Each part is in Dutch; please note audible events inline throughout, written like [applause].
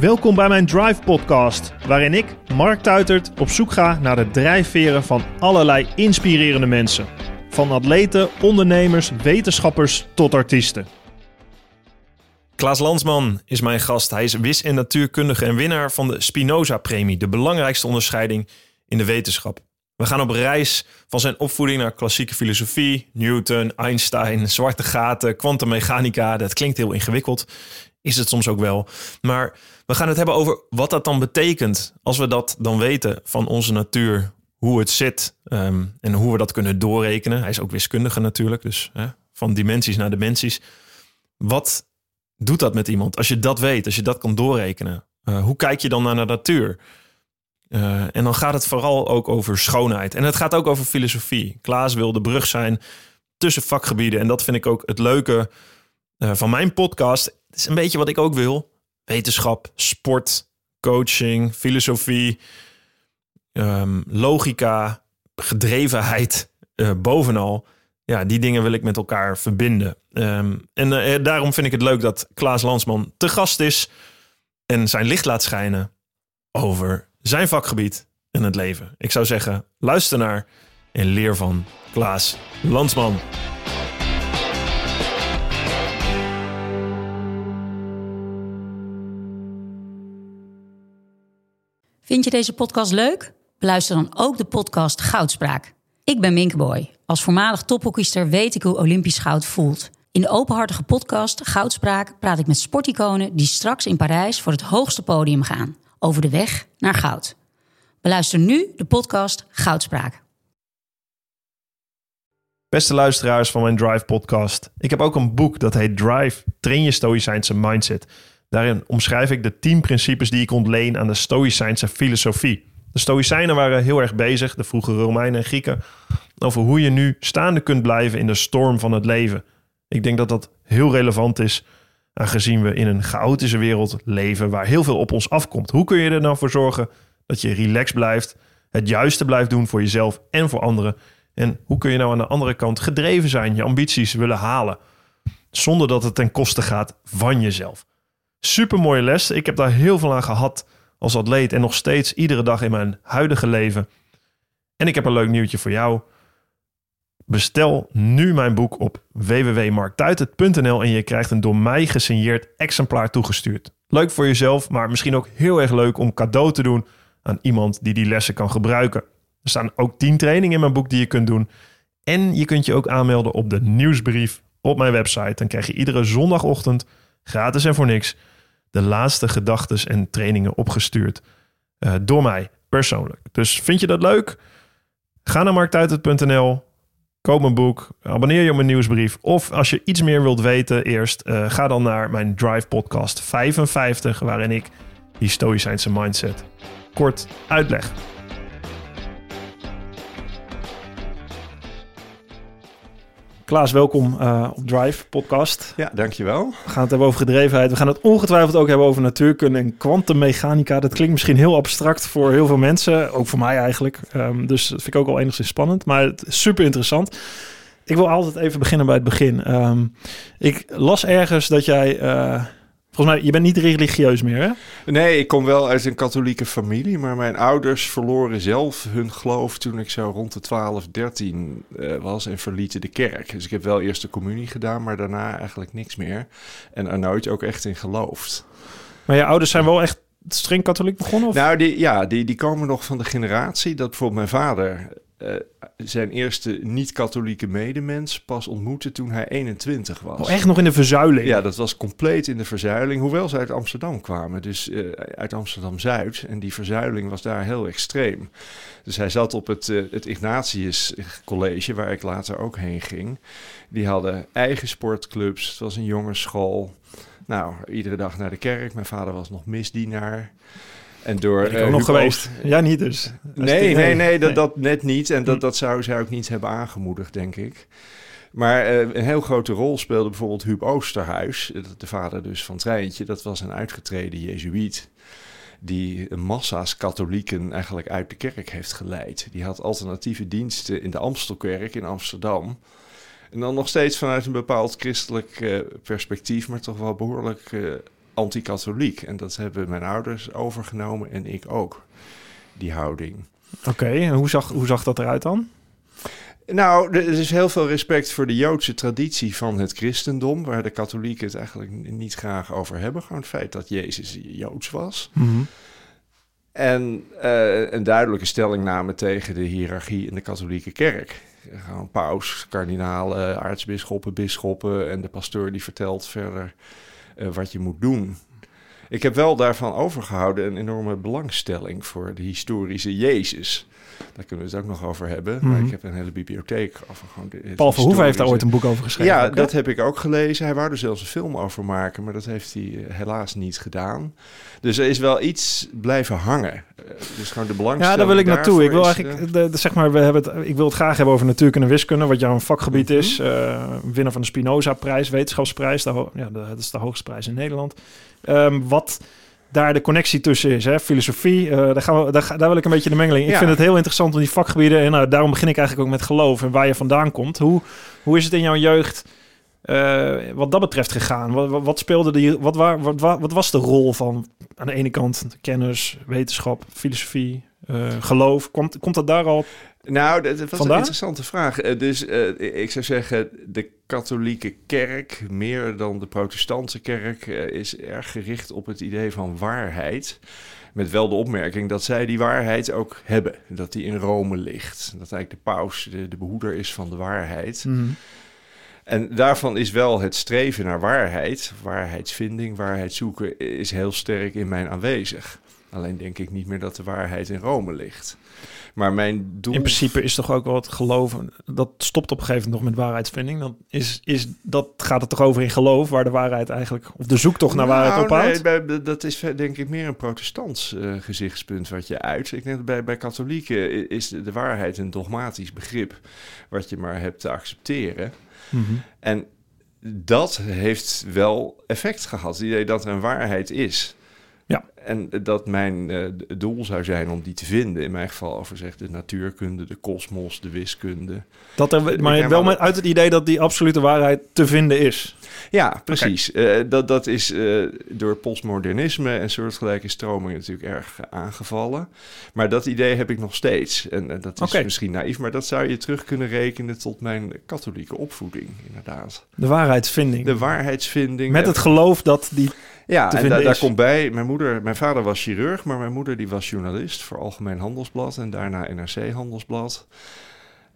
Welkom bij mijn Drive Podcast, waarin ik, Mark Tuitert, op zoek ga naar de drijfveren van allerlei inspirerende mensen. Van atleten, ondernemers, wetenschappers tot artiesten. Klaas Landsman is mijn gast. Hij is wis- en natuurkundige en winnaar van de Spinoza-premie, de belangrijkste onderscheiding in de wetenschap. We gaan op reis van zijn opvoeding naar klassieke filosofie, Newton, Einstein, zwarte gaten, kwantummechanica. Dat klinkt heel ingewikkeld, is het soms ook wel. Maar we gaan het hebben over wat dat dan betekent als we dat dan weten van onze natuur, hoe het zit ehm, en hoe we dat kunnen doorrekenen. Hij is ook wiskundige natuurlijk, dus hè, van dimensies naar dimensies. Wat doet dat met iemand als je dat weet, als je dat kan doorrekenen? Uh, hoe kijk je dan naar de natuur? Uh, en dan gaat het vooral ook over schoonheid. En het gaat ook over filosofie. Klaas wil de brug zijn tussen vakgebieden. En dat vind ik ook het leuke uh, van mijn podcast. Het is een beetje wat ik ook wil. Wetenschap, sport, coaching, filosofie, um, logica, gedrevenheid, uh, bovenal. Ja, die dingen wil ik met elkaar verbinden. Um, en daarom vind ik het leuk dat Klaas Lansman te gast is en zijn licht laat schijnen over zijn vakgebied en het leven. Ik zou zeggen, luister naar en leer van Klaas Landsman. Vind je deze podcast leuk? Beluister dan ook de podcast Goudspraak. Ik ben Minkeboy. Als voormalig tophockeyster weet ik hoe Olympisch goud voelt. In de openhartige podcast Goudspraak praat ik met sporticonen die straks in Parijs voor het hoogste podium gaan over de weg naar goud. Beluister nu de podcast Goudspraak. Beste luisteraars van mijn Drive podcast. Ik heb ook een boek dat heet Drive, train je stoïcijnse mindset. Daarin omschrijf ik de tien principes die ik ontleen aan de stoïcijnse filosofie. De stoïcijnen waren heel erg bezig, de vroege Romeinen en Grieken, over hoe je nu staande kunt blijven in de storm van het leven. Ik denk dat dat heel relevant is aangezien we in een chaotische wereld leven waar heel veel op ons afkomt. Hoe kun je er nou voor zorgen dat je relaxed blijft, het juiste blijft doen voor jezelf en voor anderen? En hoe kun je nou aan de andere kant gedreven zijn, je ambities willen halen, zonder dat het ten koste gaat van jezelf? Super mooie les. Ik heb daar heel veel aan gehad als atleet en nog steeds iedere dag in mijn huidige leven. En ik heb een leuk nieuwtje voor jou. Bestel nu mijn boek op www.marktuitert.nl en je krijgt een door mij gesigneerd exemplaar toegestuurd. Leuk voor jezelf, maar misschien ook heel erg leuk om cadeau te doen aan iemand die die lessen kan gebruiken. Er staan ook 10 trainingen in mijn boek die je kunt doen. En je kunt je ook aanmelden op de nieuwsbrief op mijn website. Dan krijg je iedere zondagochtend, gratis en voor niks, de laatste gedachten en trainingen opgestuurd. Uh, door mij persoonlijk. Dus vind je dat leuk? Ga naar marktuitert.nl Koop mijn boek, abonneer je op mijn nieuwsbrief. Of als je iets meer wilt weten eerst, uh, ga dan naar mijn Drive podcast 55, waarin ik die stoïcijnse mindset kort uitleg. Klaas, welkom uh, op Drive podcast. Ja, dankjewel. We gaan het hebben over gedrevenheid. We gaan het ongetwijfeld ook hebben over natuurkunde en kwantummechanica. Dat klinkt misschien heel abstract voor heel veel mensen, ook voor mij eigenlijk. Um, dus dat vind ik ook al enigszins spannend, maar het is super interessant. Ik wil altijd even beginnen bij het begin. Um, ik las ergens dat jij uh, Volgens mij, je bent niet religieus meer, hè? Nee, ik kom wel uit een katholieke familie, maar mijn ouders verloren zelf hun geloof toen ik zo rond de 12, 13 uh, was en verlieten de kerk. Dus ik heb wel eerst de communie gedaan, maar daarna eigenlijk niks meer. En er nooit ook echt in geloofd. Maar je ouders zijn wel echt streng katholiek begonnen? Of? Nou, die, ja, die, die komen nog van de generatie dat bijvoorbeeld mijn vader uh, zijn eerste niet-katholieke medemens pas ontmoette toen hij 21 was. Oh, echt nog in de verzuiling? Ja, dat was compleet in de verzuiling, hoewel ze uit Amsterdam kwamen. Dus uh, uit Amsterdam-Zuid. En die verzuiling was daar heel extreem. Dus hij zat op het, uh, het Ignatius College, waar ik later ook heen ging. Die hadden eigen sportclubs, het was een jongensschool. Nou, iedere dag naar de kerk. Mijn vader was nog misdienaar. En door ben ik ook nog geweest. Ja, niet dus. Nee, nee, nee, dat, dat net niet. En dat, dat zou zij ook niet hebben aangemoedigd, denk ik. Maar uh, een heel grote rol speelde bijvoorbeeld Huub Oosterhuis, de vader dus van Treintje. Dat was een uitgetreden jezuïet die massa's katholieken eigenlijk uit de kerk heeft geleid. Die had alternatieve diensten in de Amstelkerk in Amsterdam. En dan nog steeds vanuit een bepaald christelijk uh, perspectief, maar toch wel behoorlijk anti-katholiek. En dat hebben mijn ouders overgenomen en ik ook, die houding. Oké, en hoe zag, hoe zag dat eruit dan? Nou, er is heel veel respect voor de Joodse traditie van het christendom, waar de katholieken het eigenlijk niet graag over hebben. Gewoon het feit dat Jezus Joods was. Mhm. En eh, een duidelijke stellingname tegen de hiërarchie in de katholieke kerk. Gewoon paus, kardinalen, aartsbisschoppen, bisschoppen en de pastoor die vertelt verder eh, wat je moet doen. Ik heb wel daarvan overgehouden een enorme belangstelling voor de historische Jezus. Daar kunnen we het ook nog over hebben. Maar Mhm. ik heb een hele bibliotheek over gewoon... Paul Verhoeven heeft daar ooit een boek over geschreven. ja, ook, dat heb ik ook gelezen. Hij wou er zelfs een film over maken, maar dat heeft hij eh, helaas niet gedaan. Dus er is wel iets blijven hangen. Eh, dus gewoon de belangstelling Ja, daar wil ik naartoe. Ik wil eigenlijk, de, de- zeg maar, we hebben het, ik wil het graag hebben over natuurkunde en wiskunde, wat jouw vakgebied Mhm. is. Eh, winnaar van de Spinoza-prijs, wetenschapsprijs. Ja, dat is de hoogste prijs in Nederland. Ehm, wat daar de connectie tussen is, hè? filosofie, eh, daar, gaan we, daar, wil ik een beetje de mengeling. Ik Ja. vind het heel interessant om die vakgebieden, en nou, daarom begin ik eigenlijk ook met geloof en waar je vandaan komt. Hoe, hoe is het in jouw jeugd eh, wat dat betreft gegaan? Wat, wat, wat speelde die, wat, waar, wat, wa- wat was de rol van aan de ene kant kennis, wetenschap, filosofie, eh, geloof? Komt, komt dat daar al Nou, dat, dat was een interessante vraag. Eh, dus eh, ik zou zeggen, de katholieke kerk, meer dan de protestantse kerk, eh, is erg gericht op het idee van waarheid. Met wel de opmerking dat zij die waarheid ook hebben. Dat die in Rome ligt. Dat eigenlijk de paus de, de behoeder is van de waarheid. En daarvan is wel het streven naar waarheid, waarheidsvinding, waarheid zoeken, is heel sterk in mij aanwezig. Alleen denk ik niet meer dat de waarheid in Rome ligt. Maar mijn doel... In principe is toch ook wel het geloven. Dat stopt op een gegeven moment nog met waarheidsvinding. Dan is, is, dat gaat het toch over in geloof, waar de waarheid eigenlijk, of de zoektocht naar waarheid Nou, ophoudt. nee, bij- dat is denk ik meer een protestants eh, gezichtspunt wat je uit. Ik denk dat bij, bij katholieken is de, de waarheid een dogmatisch begrip wat je maar hebt te accepteren. Mhm. En dat heeft wel effect gehad. Het idee dat er een waarheid is. En dat mijn eh, doel zou zijn om die te vinden. In mijn geval over zeg de natuurkunde, de kosmos, de wiskunde. Dat er, maar wel met, uit het idee dat die absolute waarheid te vinden is. Ja, precies. Eh, dat, dat is eh, door postmodernisme en soortgelijke stromingen natuurlijk erg aangevallen. Maar dat idee heb ik nog steeds. En dat is misschien naïef, maar dat zou je terug kunnen rekenen tot mijn katholieke opvoeding, inderdaad. De waarheidsvinding. De waarheidsvinding. met het geloof dat die... Ja, en da- daar komt bij, mijn moeder, mijn vader was chirurg, maar mijn moeder die was journalist voor Algemeen Handelsblad en daarna NRC Handelsblad.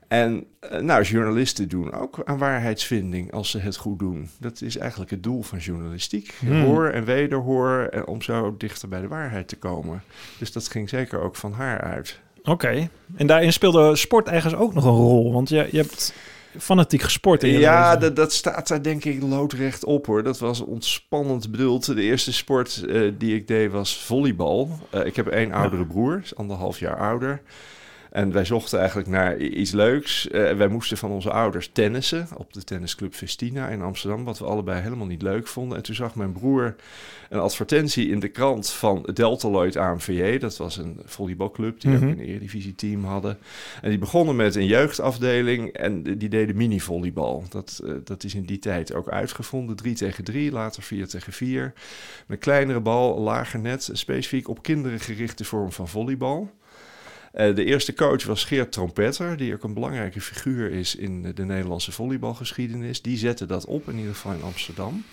En eh, nou, journalisten doen ook aan waarheidsvinding als ze het goed doen. Dat is eigenlijk het doel van journalistiek. Hmm. Hoor en wederhoor en om zo dichter bij de waarheid te komen. Dus dat ging zeker ook van haar uit. Oké. En daarin speelde sport ergens ook nog een rol. Want je, je hebt fanatiek gesport in Ja, dat, dat staat daar denk ik loodrecht op hoor. Dat was ontspannend bedoeld. De eerste sport eh, die ik deed was volleybal. Eh, ik heb één oudere broer, is anderhalf jaar ouder. En wij zochten eigenlijk naar iets leuks. Eh, wij moesten van onze ouders tennissen op de tennisclub Festina in Amsterdam, wat we allebei helemaal niet leuk vonden. En toen zag mijn broer een advertentie in de krant van Deltaloid AMVJ. Dat was een volleybalclub die Mhm. ook een eredivisie team hadden. En die begonnen met een jeugdafdeling en die deden mini-volleybal. Dat, eh, dat is in die tijd ook uitgevonden. 3 tegen 3, later 4 tegen 4. Met een kleinere bal, lager net, specifiek op kinderen gerichte vorm van volleybal. Eh, de eerste coach was Geert Trompetter, die ook een belangrijke figuur is in de Nederlandse volleybalgeschiedenis. Die zette dat op, in ieder geval in Amsterdam.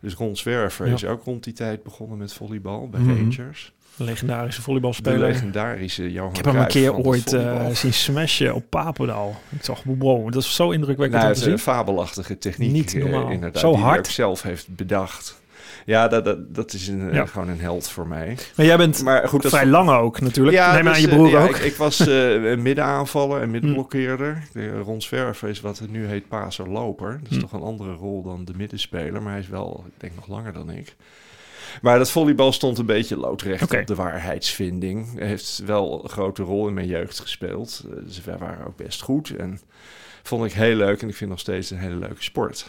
Dus Ron Zwerver Ja. is ook rond die tijd begonnen met volleybal bij Mhm. Rangers. Een legendarische De volleybalspeler. legendarische Johan Ik heb hem een keer ooit volleybal. zien smashen op Papendal. Ik zag, wow, dat is zo indrukwekkend Nou, om te is een zien. fabelachtige techniek. Niet eh, normaal. inderdaad, Zo die hij hard. ook zelf heeft bedacht. Ja, dat, dat, dat is een, eh, Ja. gewoon een held voor mij. Maar jij bent Maar goed, dat vrij lang ook natuurlijk. Neem dus, aan je eh, broer ja, ook. Ik, ik was eh, een middenaanvaller en middenblokkeerder. De Ron Zwerver is wat het nu heet paser-loper. Dat is Hm. toch een andere rol dan de middenspeler. Maar hij is wel, ik denk, nog langer dan ik. Maar dat volleybal stond een beetje loodrecht op de waarheidsvinding. Hij heeft wel een grote rol in mijn jeugd gespeeld. Eh, Dus wij waren ook best goed. En vond ik heel leuk. En ik vind nog steeds een hele leuke sport.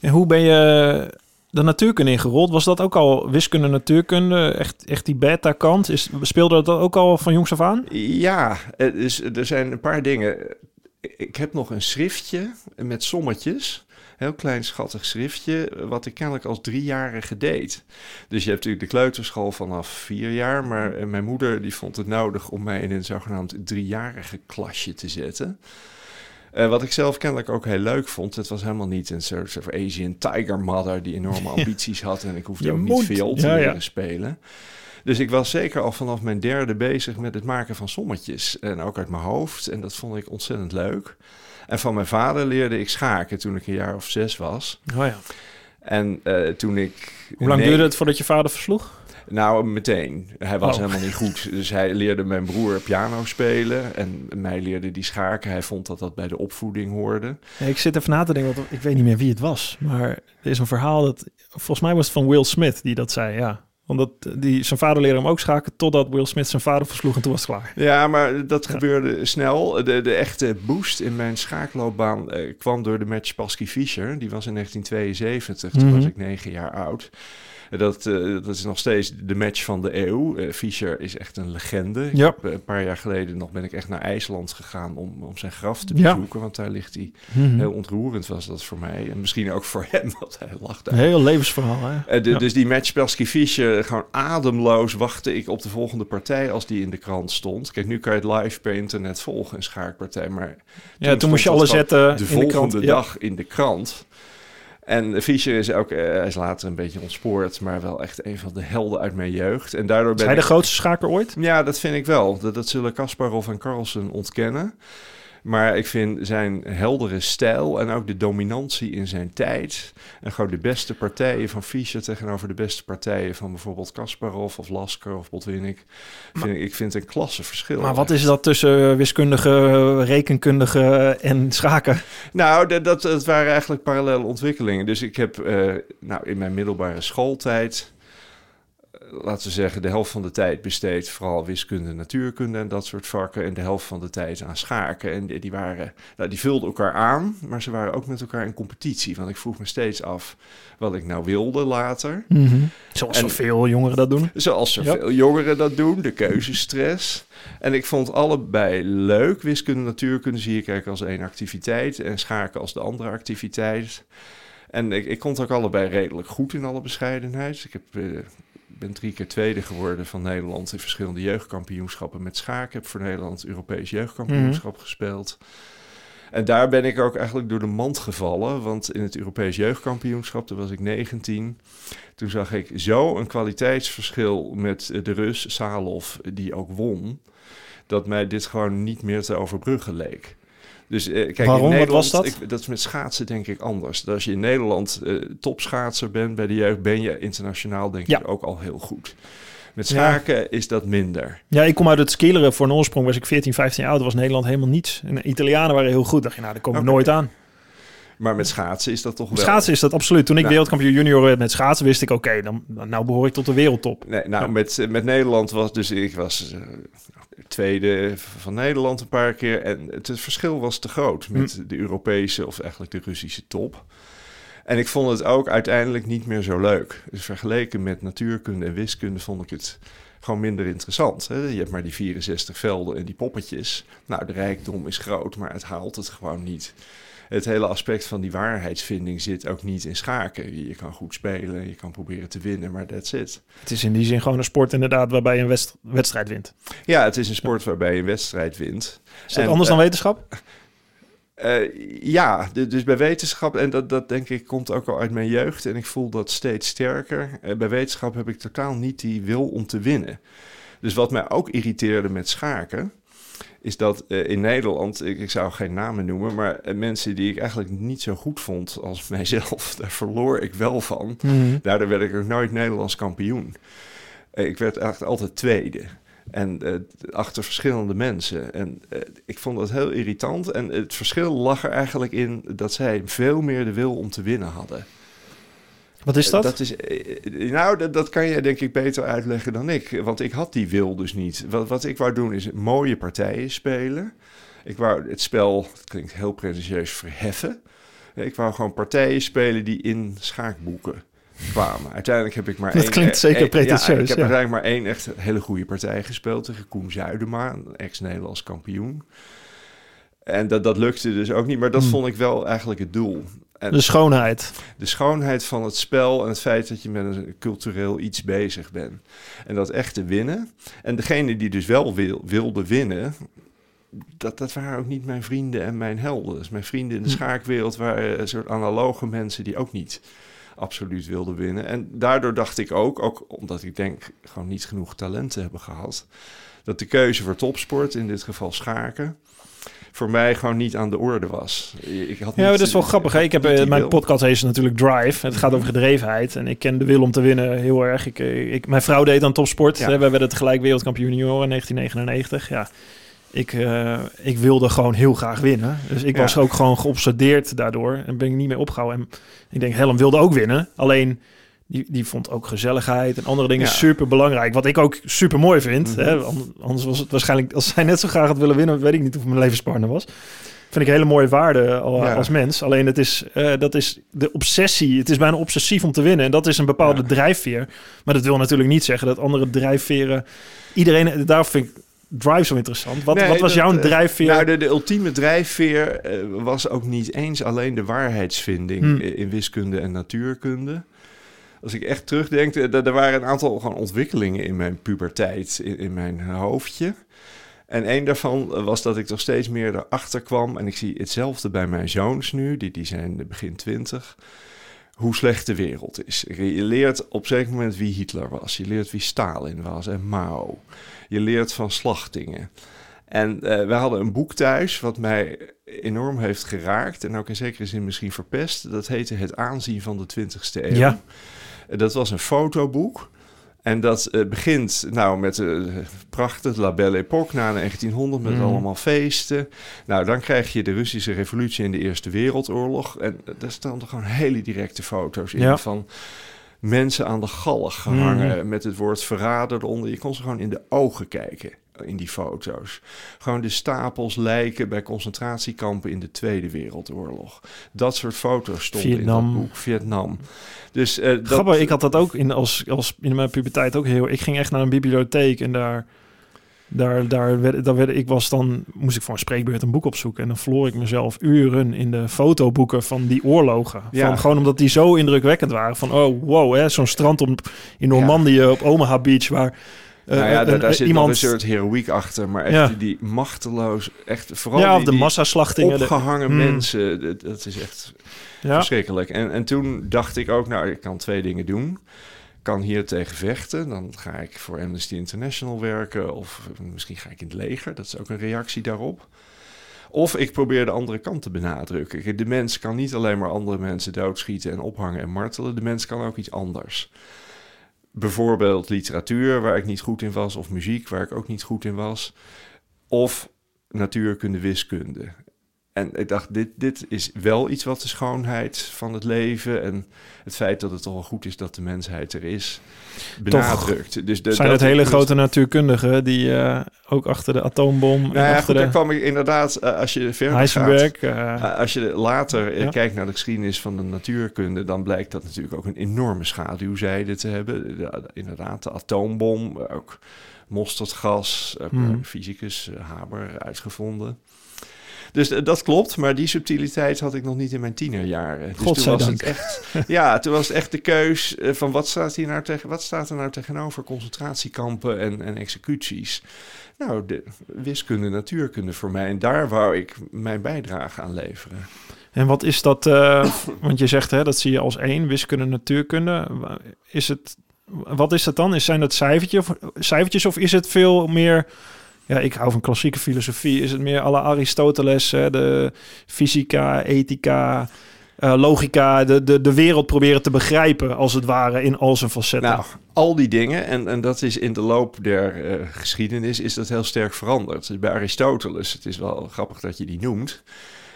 En hoe ben je de natuurkunde ingerold? Was dat ook al wiskunde, natuurkunde? Echt, echt die beta-kant? Is- Speelde dat ook al van jongs af aan? Ja, dus er zijn een paar dingen. Ik heb nog een schriftje met sommetjes. Heel klein schattig schriftje, wat ik kennelijk als driejarige deed. Dus je hebt natuurlijk de kleuterschool vanaf vier jaar, maar eh, mijn moeder die vond het nodig om mij in een zogenaamd driejarige klasje te zetten. Uh, wat ik zelf kennelijk ook heel leuk vond. Het was helemaal niet een soort of Asian tiger mother die enorme ambities had. En ik hoefde Je ook moet. niet veel te Ja, ja. leren spelen. Dus ik was zeker al vanaf mijn derde bezig met het maken van sommetjes. En ook uit mijn hoofd. En dat vond ik ontzettend leuk. En van mijn vader leerde ik schaken toen ik een jaar of zes was. Oh ja. En eh, toen ik... Hoe lang nee- duurde het voordat je vader versloeg? Nou, meteen. Hij was Oh. helemaal niet goed. Dus hij leerde mijn broer piano spelen. En mij leerde die schaken. Hij vond dat dat bij de opvoeding hoorde. Ja, ik zit even na te denken, want ik weet niet meer wie het was. Maar er is een verhaal dat... Volgens mij was het van Will Smith die dat zei, ja. Want dat, die, zijn vader leerde hem ook schaken... totdat Will Smith zijn vader versloeg en toen was het klaar. Ja, maar dat Ja. gebeurde snel. De, de echte boost in mijn schaakloopbaan eh, kwam door de match Pasky Fischer. Die was in 1972, toen Mhm. was ik negen jaar oud. Dat, eh, dat is nog steeds de match van de eeuw. Eh, Fischer is echt een legende. Ja. heb, eh, een paar jaar geleden nog ben ik echt naar IJsland gegaan om, om zijn graf te Ja. bezoeken. Want daar ligt hij. Mhm. Heel ontroerend was dat voor mij. En misschien ook voor hem, [laughs] want hij. Een heel levensverhaal, hè? De- Ja. Dus die match Persky Fischer, gewoon ademloos wachtte ik op de volgende partij als die in de krant stond. Kijk, nu kan je het live per internet volgen, een schaakpartij. Maar Ja, toen moest je alles dat zetten de de volgende krant. Ja. dag in de krant. En Fischer is ook, eh, hij is later een beetje ontspoord, maar wel echt een van de helden uit mijn jeugd. En daardoor Is ben hij de ik... grootste schaker ooit? Ja, dat vind ik wel. Dat, dat zullen Kasparov en Carlsen ontkennen. Maar ik vind zijn heldere stijl en ook de dominantie in zijn tijd. En gewoon de beste partijen van Fischer tegenover de beste partijen van bijvoorbeeld Kasparov of Lasker of Botwinnik. Vind ik, ik vind een klasse verschil. Maar wat is dat tussen wiskundige, rekenkundige en schaken? Nou, dat, dat, dat waren eigenlijk parallele ontwikkelingen. Dus ik heb eh, nou, in mijn middelbare schooltijd, eh, laten we zeggen, de helft van de tijd besteed vooral wiskunde, natuurkunde en dat soort vakken. En de helft van de tijd aan schaken. En die, die waren, nou, die vulden elkaar aan, maar ze waren ook met elkaar in competitie. Want ik vroeg me steeds af wat ik nou wilde later. Zoals En- zoveel jongeren dat doen. Zoals Ja. zoveel jongeren dat doen, de keuzestress. En ik vond allebei leuk. Wiskunde, natuurkunde zie ik eigenlijk als één activiteit en schaken als de andere activiteit. En ik, ik kon het ook allebei redelijk goed in alle bescheidenheid. Ik heb, eh, ben drie keer tweede geworden van Nederland in verschillende jeugdkampioenschappen met schaken. Heb voor Nederland Europees jeugdkampioenschap gespeeld. En daar ben ik ook eigenlijk door de mand gevallen. Want in het Europees jeugdkampioenschap, toen was ik 19. Toen zag ik zo een kwaliteitsverschil met de Rus Salov, die ook won. Dat mij dit gewoon niet meer te overbruggen leek. Dus eh, kijk, Waarom? in Wat Nederland, was dat? Ik, dat is met schaatsen denk ik anders. Dat als je in Nederland eh, topschaatser bent bij de jeugd, ben je internationaal denk Ja. ik ook al heel goed. Met Ja. schaken is dat minder. Ja, ik kom uit het skileren. Voor een oorsprong was ik 14, 15 jaar oud. was Nederland helemaal niets. En de Italianen waren heel goed. dacht je, nou, daar kom ik nooit aan. Maar met schaatsen is dat toch wel... Schaatsen is dat absoluut. Toen ik Nou. wereldkampioen junior werd met schaatsen, wist ik, oké, dan nou behoor ik tot de wereldtop. Nee, nou, Ja. met, met Nederland was dus ik was eh, tweede van Nederland een paar keer en het, het verschil was te groot met Hm. de Europese of eigenlijk de Russische top. En ik vond het ook uiteindelijk niet meer zo leuk. Dus vergeleken met natuurkunde en wiskunde vond ik het gewoon minder interessant. Hè? Je hebt maar die 64 velden en die poppetjes. Nou, de rijkdom is groot, maar het haalt het gewoon niet. Het hele aspect van die waarheidsvinding zit ook niet in schaken. Je, kan goed spelen, je kan proberen te winnen, maar that's it. Het is in die zin gewoon een sport inderdaad waarbij je een wedst- wedstrijd wint. Ja, het is een sport waarbij je een wedstrijd wint. Is dat En, anders eh, dan wetenschap? [laughs] Eh, ja, dus bij wetenschap, en dat, dat denk ik komt ook al uit mijn jeugd en ik voel dat steeds sterker. Eh, bij wetenschap heb ik totaal niet die wil om te winnen. Dus wat mij ook irriteerde met schaken, is dat eh, in Nederland, ik, ik zou geen namen noemen, maar eh, mensen die ik eigenlijk niet zo goed vond als [laughs] mijzelf, daar verloor ik wel van. Mhm. Daardoor werd ik ook nooit Nederlands kampioen. Eh, ik werd eigenlijk altijd tweede. En achter verschillende mensen. En ik vond dat heel irritant. En het verschil lag er eigenlijk in dat zij veel meer de wil om te winnen hadden. Wat is dat? Eh, dat is, eh, nou, dat, dat kan jij denk ik beter uitleggen dan ik. Want ik had die wil dus niet. Wat, wat ik wou doen is mooie partijen spelen. Ik wou het spel, het klinkt heel pretentieus, verheffen. Ik wou gewoon partijen spelen die in schaakboeken kwamen. Uiteindelijk heb ik maar [laughs] Dat één... klinkt zeker één- pretentieus, Ja, ik heb ja. uiteindelijk maar één echt hele goede partij gespeeld tegen Koen Zuidema, een ex-Nederlands kampioen. En dat, dat lukte dus ook niet, maar dat Hmm. vond ik wel eigenlijk het doel. En De schoonheid. de schoonheid van het spel en het feit dat je met een cultureel iets bezig bent. En dat echte winnen. En degene die dus wel wil, wilde winnen, dat, dat waren ook niet mijn vrienden en mijn helden. Dus mijn vrienden in de Hm. schaakwereld waren een soort analoge mensen die ook niet absoluut wilden winnen. En daardoor dacht ik ook, ook omdat ik denk gewoon niet genoeg talent te hebben gehad, dat de keuze voor topsport, in dit geval schaken, voor mij gewoon niet aan de orde was. Ik had Ja, niet- dat is wel grappig. Ik heb eh, mijn wil. podcast heet natuurlijk Drive. Het gaat over gedrevenheid. En ik ken de wil om te winnen heel erg. Ik, eh, ik, mijn vrouw deed aan topsport. Ja. Hè? Wij werden tegelijk wereldkampioen junioren in 1999. Ja. Ik, eh, ik wilde gewoon heel graag winnen. Dus ik Ja. was ook gewoon geobsedeerd daardoor. En ben ik niet meer opgehouden. En ik denk, Helen wilde ook winnen. Alleen, die, die vond ook gezelligheid en andere dingen Ja. super belangrijk. Wat ik ook super mooi vind. Mhm. hè? An- Anders was het waarschijnlijk, als zij net zo graag had willen winnen, weet ik niet of mijn levenspartner was. Vind ik een hele mooie waarde Ja. als mens. Alleen het is, eh, dat is de obsessie. Het is bijna obsessief om te winnen. En dat is een bepaalde Ja. drijfveer. Maar dat wil natuurlijk niet zeggen dat andere drijfveren... Iedereen, daar vind ik Drive zo interessant. Wat, Nee, wat was dat, jouw eh, drijfveer? Nou, de, de ultieme drijfveer eh, was ook niet eens alleen de waarheidsvinding Hmm. in wiskunde en natuurkunde. Als ik echt terugdenk, eh, er er waren een aantal gewoon ontwikkelingen in mijn puberteit, in, in mijn hoofdje. En een daarvan eh, was dat ik toch steeds meer erachter kwam. En ik zie hetzelfde bij mijn zoons nu, die, die zijn begin twintig. Hoe slecht de wereld is. Je leert op een zeker moment wie Hitler was. Je leert wie Stalin was en Mao. Je leert van slachtingen. En eh we hadden een boek thuis wat mij enorm heeft geraakt. En ook in zekere zin misschien verpest. Dat heette Het aanzien van de 20ste eeuw. Ja. Dat was een fotoboek. En dat eh, begint nou met uh, prachtig La Belle Époque na 1900 met Mhm. allemaal feesten. Nou, dan krijg je de Russische revolutie en de Eerste Wereldoorlog. En daar staan er gewoon hele directe foto's in Ja. van mensen aan de galg gehangen Mhm. met het woord verrader eronder. Je kon ze gewoon in de ogen kijken in die foto's. Gewoon de stapels lijken bij concentratiekampen in de Tweede Wereldoorlog. Dat soort foto's stonden in dat boek. Vietnam. Dus eh, dat, Grappig, ik had dat ook in, als, als in mijn puberteit ook heel... Ik ging echt naar een bibliotheek en daar... Daar, daar, werd, daar werd, ik was dan, moest ik voor een spreekbeurt een boek opzoeken. En dan verloor ik mezelf uren in de fotoboeken van die oorlogen. Ja. Van, gewoon omdat die zo indrukwekkend waren. Van, oh, wow, hè, zo'n strand op, in Normandië op Omaha Beach... waar nou ja, daar, zit iemand... nog een soort heroïek achter. Maar echt Ja. die, die machteloos, echt vooral ja, die, de massaslachtingen. de- opgehangen Hmm. mensen. Dat, dat is echt ja. verschrikkelijk. En, en toen dacht ik ook, nou, ik kan twee dingen doen. Ik kan hier tegen vechten. Dan ga ik voor Amnesty International werken. Of misschien ga ik in het leger. Dat is ook een reactie daarop. Of ik probeer de andere kant te benadrukken. De mens kan niet alleen maar andere mensen doodschieten en ophangen en martelen. De mens kan ook iets anders. Bijvoorbeeld literatuur, waar ik niet goed in was. Of muziek, waar ik ook niet goed in was. Of natuurkunde, wiskunde. En ik dacht, dit, dit is wel iets wat de schoonheid van het leven en het feit dat het toch wel goed is dat de mensheid er is, benadrukt. dus de, zijn dat- het hele grote natuurkundigen die eh, ook achter de atoombom Nou en ja, daar kwam ik inderdaad, eh, als je verder Heisenberg... gaat, eh, als je later Ja. kijkt naar de geschiedenis van de natuurkunde, dan blijkt dat natuurlijk ook een enorme schaduwzijde te hebben. De- inderdaad, de atoombom, ook mosterdgas, een fysicus Haber uitgevonden. Dus eh, dat klopt, maar die subtiliteit had ik nog niet in mijn tienerjaren. Dus toen was Godzijdank. het echt, ja, toen was het echt de keus eh, van wat staat hier nou tegen, wat staat er nou tegenover concentratiekampen en, en executies. Nou, de wiskunde, natuurkunde voor mij. En daar wou ik mijn bijdrage aan leveren. En wat is dat? eh, [coughs] want je zegt hè, dat zie je als één, wiskunde, natuurkunde. Is het, wat is dat dan? Is, zijn dat cijfertjes of, cijfertjes of is het veel meer... Ja, ik hou van klassieke filosofie. Is het meer alle Aristoteles, hè, de fysica, ethica, eh, logica, de, de, de wereld proberen te begrijpen, als het ware, in al zijn facetten? Nou, al die dingen, en, en dat is in de loop der eh, geschiedenis, is dat heel sterk veranderd. Dus bij Aristoteles, het is wel grappig dat je die noemt.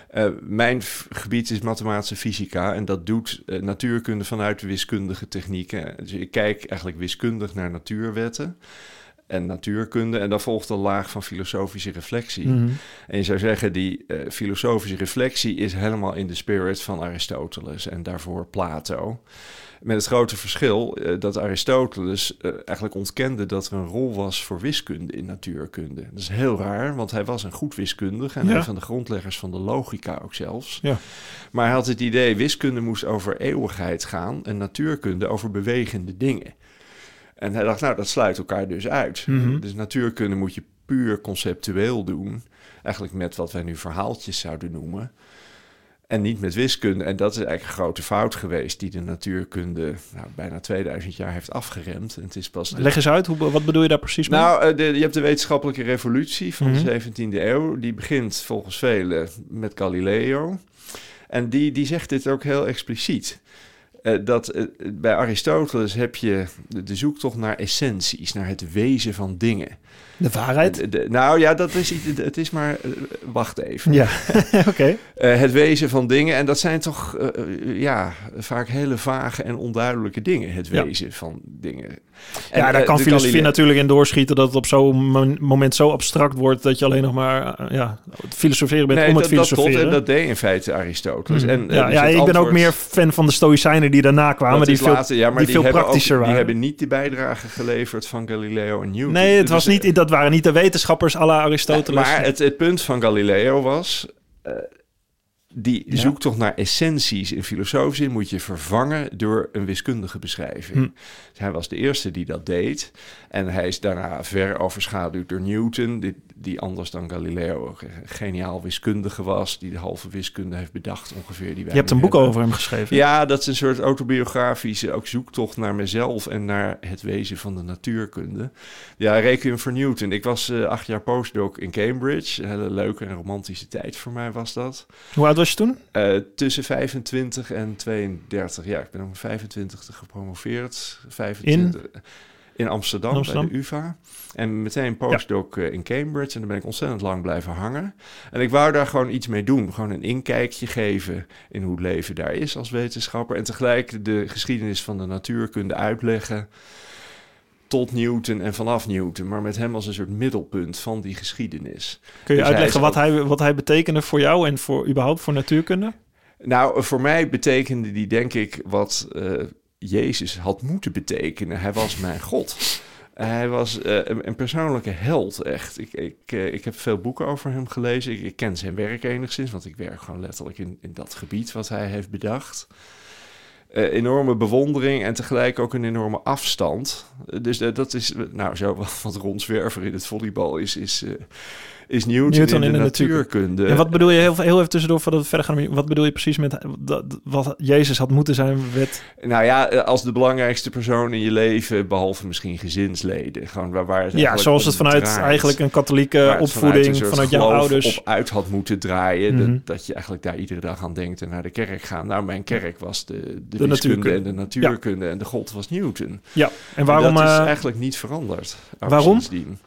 Eh, mijn gebied is mathematische fysica en dat doet natuurkunde vanuit wiskundige technieken. Dus ik kijk eigenlijk wiskundig naar natuurwetten. En natuurkunde. En dan volgt een laag van filosofische reflectie. Mhm. En je zou zeggen, die eh, filosofische reflectie is helemaal in de spirit van Aristoteles en daarvoor Plato. Met het grote verschil eh, dat Aristoteles eh, eigenlijk ontkende dat er een rol was voor wiskunde in natuurkunde. Dat is heel raar, want hij was een goed wiskundige en Ja. een van de grondleggers van de logica ook zelfs. Ja. Maar hij had het idee, wiskunde moest over eeuwigheid gaan en natuurkunde over bewegende dingen. En hij dacht, nou, dat sluit elkaar dus uit. Mhm. Dus natuurkunde moet je puur conceptueel doen. Eigenlijk met wat wij nu verhaaltjes zouden noemen. En niet met wiskunde. En dat is eigenlijk een grote fout geweest... die de natuurkunde nou, bijna 2000 jaar heeft afgeremd. En het is pas... de- Leg eens uit, hoe, wat bedoel je daar precies mee? nou, eh, de, je hebt de wetenschappelijke revolutie van Mhm. de 17e eeuw. Die begint volgens velen met Galileo. En die, die zegt dit ook heel expliciet. Eh, dat eh, bij Aristoteles heb je de, de zoektocht naar essenties, naar het wezen van dingen. De waarheid? De- de- nou ja, dat is, het is maar. eh, wacht even. Ja, [laughs] [laughs] oké. Eh, het wezen van dingen. En dat zijn toch eh, ja, vaak hele vage en onduidelijke dingen. Het Ja. wezen van dingen. En, Ja, daar kan de filosofie natuurlijk in doorschieten dat het op zo'n mo- moment zo abstract wordt dat je alleen nog maar ja, filosoferen bent Nee, om het dat, dat klopt. filosoferen. En dat deed in feite Aristoteles. Mhm. En, ja, dus ik ben ook meer fan van de Stoïcijnen die daarna kwamen, die veel, later, ja, maar die die, veel hebben ook- praktischer waren. Die hebben niet die bijdrage geleverd van Galileo en Newton. nee, het Dus, was eh, niet, dat waren niet de wetenschappers à la Aristoteles. Maar het, het punt van Galileo was... eh, die Ja. zoektocht naar essenties in filosofische zin moet je vervangen door een wiskundige beschrijving. Hm. Hij was de eerste die dat deed. En hij is daarna ver overschaduwd door Newton, die, die anders dan Galileo een geniaal wiskundige was, die de halve wiskunde heeft bedacht ongeveer. Die wij je hebt een boek hebben. over hem geschreven. Ja, dat is een soort autobiografische ook zoektocht naar mezelf en naar het wezen van de natuurkunde. Ja, Requiem voor Newton. Ik was eh, acht jaar postdoc in Cambridge. Een hele leuke en romantische tijd voor mij was dat. Hoe oud was je toen? Eh, tussen 25 en 32. Ja, ik ben om 25 gepromoveerd. 25, in Amsterdam, In Amsterdam? bij de UvA. En meteen postdoc eh, in Cambridge. En daar ben ik ontzettend lang blijven hangen. En ik wou daar gewoon iets mee doen. Gewoon een inkijkje geven in hoe het leven daar is als wetenschapper. En tegelijk de geschiedenis van de natuurkunde uitleggen. Tot Newton en vanaf Newton. Maar met hem als een soort middelpunt van die geschiedenis. Kun je Dus uitleggen wat, hij, wat hij betekende voor jou en voor überhaupt voor natuurkunde? Nou, voor mij betekende die denk ik wat eh, Jezus had moeten betekenen. Hij was mijn God. Hij was eh, een, persoonlijke held, echt. Ik, ik, eh, ik heb veel boeken over hem gelezen. Ik, ken zijn werk enigszins, want ik werk gewoon letterlijk in, in dat gebied wat hij heeft bedacht. Eh, enorme bewondering en tegelijk ook een enorme afstand. Dus dat is, nou, zo wat, wat rondzwerver in het volleybal is, is, is Newton, Newton in de, in de natuurkunde. en wat bedoel je, heel, heel even tussendoor voordat we verder gaan, wat bedoel je precies met dat, wat Jezus had moeten zijn werd... Nou ja, eh, als de belangrijkste persoon in je leven, behalve misschien gezinsleden. Gewoon waar, waar het Ja, zoals het vanuit draait. eigenlijk een katholieke opvoeding, vanuit, jouw ouders. op uit had moeten draaien. Mhm. dat, dat je eigenlijk daar iedere dag aan denkt en naar de kerk gaan. Nou, mijn kerk was de, de, natuurkunde. en de natuurkunde en de god was Newton. Ja, en waarom... dat is eh, eigenlijk niet veranderd. waarom? sindsdien.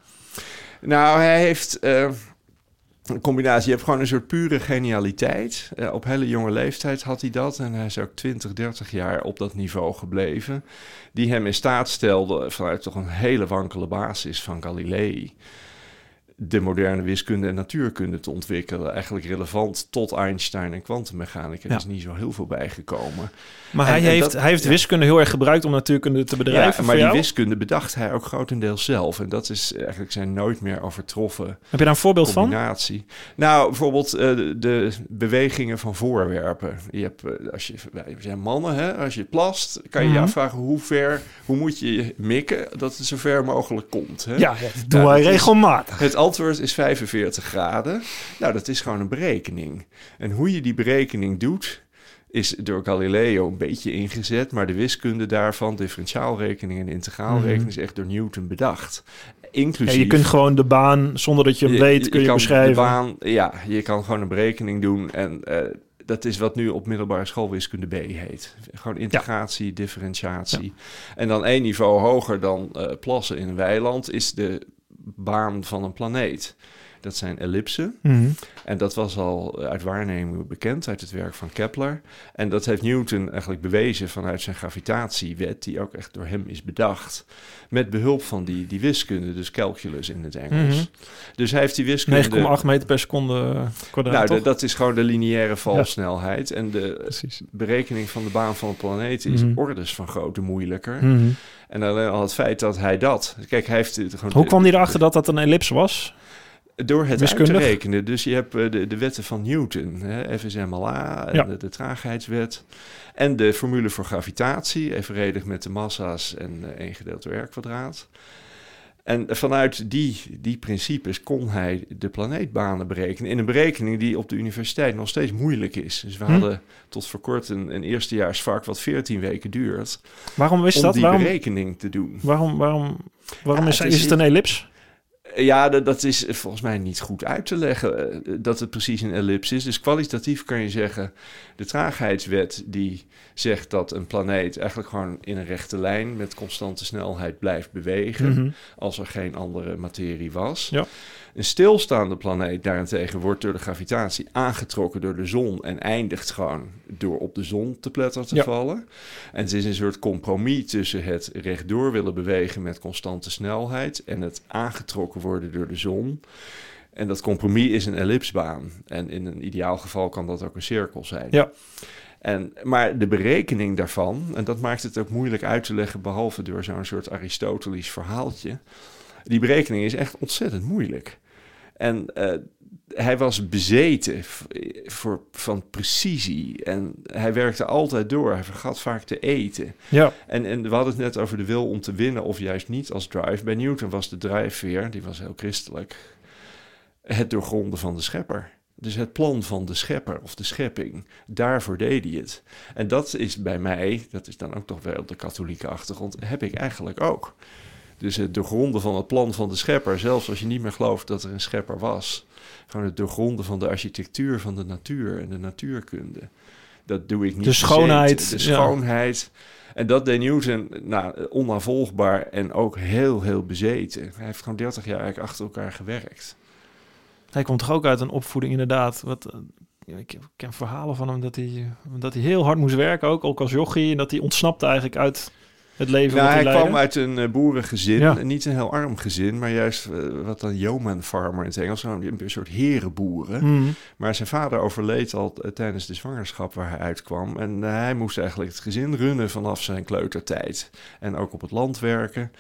Nou, hij heeft... eh, een combinatie. Je hebt gewoon een soort pure genialiteit. Eh, op hele jonge leeftijd had hij dat. En hij is ook 20, 30 jaar op dat niveau gebleven. Die hem in staat stelde vanuit toch een hele wankele basis van Galilei. De moderne wiskunde en natuurkunde te ontwikkelen. Eigenlijk relevant tot Einstein en kwantummechanica. Ja. Er is niet zo heel veel bijgekomen. maar en- hij, en heeft, dat- hij heeft ja. wiskunde heel erg gebruikt om natuurkunde te bedrijven Ja, maar die wiskunde bedacht hij ook grotendeels zelf. En dat is eigenlijk zijn nooit meer overtroffen Heb je daar een voorbeeld van? combinatie. Nou, bijvoorbeeld eh, de, bewegingen van voorwerpen. Je hebt, eh, als je, wij zijn mannen, hè, als je plast, kan je je Mhm. afvragen hoe ver, hoe moet je mikken dat het zo ver mogelijk komt. Hè? Ja, ja, dat doen wij is- regelmatig. Het antwoord is 45 graden. Nou, dat is gewoon een berekening. En hoe je die berekening doet, is door Galileo een beetje ingezet. Maar de wiskunde daarvan, differentiaalrekening en integraalrekening, Mhm. is echt door Newton bedacht. Ja, Inclusief... je kunt gewoon de baan, zonder dat je hem weet, kun je, beschrijven. De baan, ja, je kan gewoon een berekening doen. En eh, dat is wat nu op middelbare school wiskunde B heet. Gewoon integratie, differentiatie. En dan één niveau hoger dan eh, plassen in een weiland is de baan van een planeet. Dat zijn ellipsen. Mhm. En dat was al uit waarneming bekend uit het werk van Kepler. En dat heeft Newton eigenlijk bewezen vanuit zijn gravitatiewet, die ook echt door hem is bedacht. Met behulp van die, die wiskunde, dus calculus in het Engels. Mhm. Dus hij heeft die wiskunde. 9,8 meter per seconde kwadraat, Nou, de- dat is gewoon de lineaire valsnelheid. En de Precies. berekening van de baan van een planeet is Mhm. orders van grootte moeilijker. En alleen al het feit dat hij dat... Kijk, hij heeft het gewoon... Hoe kwam hij erachter dat dat een ellipse was? Door het uit te rekenen. Dus je hebt eh, de, de wetten van Newton, hè, FSMLA, Ja. de, de traagheidswet. En de formule voor gravitatie, evenredig met de massa's en eh 1 gedeeld door r kwadraat. En vanuit die, die principes kon hij de planeetbanen berekenen. In een berekening die op de universiteit nog steeds moeilijk is. Dus we Hm. hadden tot voor kort een, een eerstejaarsvak wat 14 weken duurt. Waarom is om dat? die Waarom, berekening te doen. waarom, waarom, waarom Ja, is, het is, is het een ellips? Ja, dat, dat is volgens mij niet goed uit te leggen eh, dat het precies een ellips is. Dus kwalitatief kan je zeggen, de traagheidswet die zegt dat een planeet eigenlijk gewoon in een rechte lijn met constante snelheid blijft bewegen Mhm. als er geen andere materie was. Ja. Een stilstaande planeet daarentegen wordt door de gravitatie aangetrokken door de zon en eindigt gewoon door op de zon te pletter te Ja. vallen. En het is een soort compromis tussen het rechtdoor willen bewegen met constante snelheid en het aangetrokken worden door de zon. En dat compromis is een ellipsbaan. En in een ideaal geval kan dat ook een cirkel zijn. Ja. En, maar de berekening daarvan, en dat maakt het ook moeilijk uit te leggen, behalve door zo'n soort Aristotelisch verhaaltje. Die berekening is echt ontzettend moeilijk. En eh, hij was bezeten voor, van precisie. En hij werkte altijd door. Hij vergat vaak te eten. Ja, En, en we hadden het net over de wil om te winnen of juist niet als drive. Bij Newton was de drijfveer, die was heel christelijk, het doorgronden van de schepper. Dus het plan van de schepper of de schepping, daarvoor deed hij het. En dat is bij mij, dat is dan ook toch wel op de katholieke achtergrond, heb ik eigenlijk ook. Dus het doorgronden van het plan van de schepper, zelfs als je niet meer gelooft dat er een schepper was. Gewoon het doorgronden van de architectuur van de natuur en de natuurkunde. Dat doe ik niet. De schoonheid, De ja. schoonheid. En dat deed Newton nou, onnavolgbaar en ook heel, heel bezeten. Hij heeft gewoon 30 jaar eigenlijk achter elkaar gewerkt. hij komt toch ook uit een opvoeding inderdaad. Wat, eh, ik ken verhalen van hem dat hij, dat hij heel hard moest werken, ook, ook als jochie. En dat hij ontsnapte eigenlijk uit het leven Nou, hij kwam uit een eh, boerengezin, Ja. niet een heel arm gezin, maar juist eh, wat dan yeoman farmer in het Engels, een een soort herenboeren. Mhm. Maar zijn vader overleed al eh, tijdens de zwangerschap waar hij uitkwam. En hij moest eigenlijk het gezin runnen vanaf zijn kleutertijd. En ook op het land werken.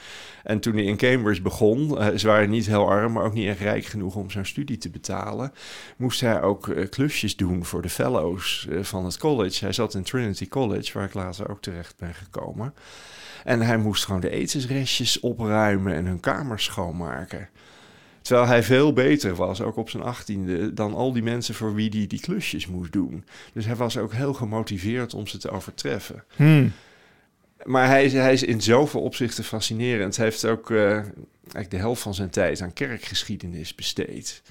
En toen hij in Cambridge begon, eh, ze waren niet heel arm, maar ook niet echt rijk genoeg om zijn studie te betalen. Moest hij ook klusjes doen voor de fellows van het college. Hij zat in Trinity College, waar ik later ook terecht ben gekomen. En hij moest gewoon de etensrestjes opruimen en hun kamers schoonmaken. Terwijl hij veel beter was, ook op zijn achttiende, dan al die mensen voor wie hij die klusjes moest doen. Dus hij was ook heel gemotiveerd om ze te overtreffen. Hmm. Maar hij is, hij is in zoveel opzichten fascinerend. Hij heeft ook eh, eigenlijk de helft van zijn tijd aan kerkgeschiedenis besteed.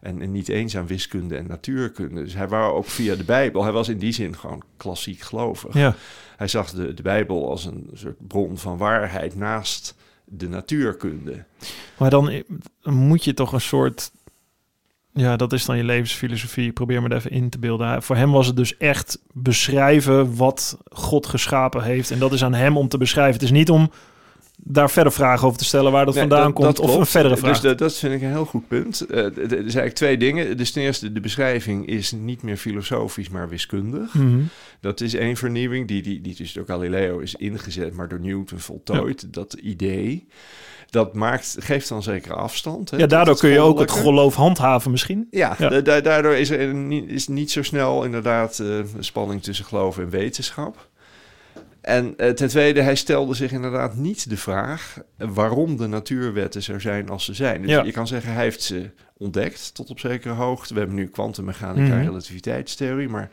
En, en niet eens aan wiskunde en natuurkunde. Dus hij wou ook via de Bijbel. Hij was in die zin gewoon klassiek gelovig. Ja. Hij zag de, de Bijbel als een soort bron van waarheid naast de natuurkunde. Maar dan, moet je toch een soort... Ja, dat is dan je levensfilosofie. Probeer me er even in te beelden. Voor hem was het dus echt beschrijven wat God geschapen heeft. En dat is aan hem om te beschrijven. Het is niet om daar verder vragen over te stellen waar dat Nee, vandaan komt. of klopt. een verdere vraag. Dus dat, dat vind ik een heel goed punt. D- er zijn eigenlijk twee dingen. Dus ten eerste, de beschrijving is niet meer filosofisch, maar wiskundig. Mhm. Dat is één vernieuwing, die, die, die dus door Galileo is ingezet, maar door Newton voltooid. Dat idee, dat maakt, geeft dan zekere afstand. Hè, Ja, daardoor kun je ook het geloof handhaven misschien. Ja, Ja. da- da- daardoor is er niet, is niet zo snel inderdaad een spanning tussen geloof en wetenschap. En eh, ten tweede, hij stelde zich inderdaad niet de vraag waarom de natuurwetten zo zijn als ze zijn. Dus Ja. je kan zeggen, hij heeft ze ontdekt tot op zekere hoogte. We hebben nu kwantummechanica en Mhm. relativiteitstheorie, maar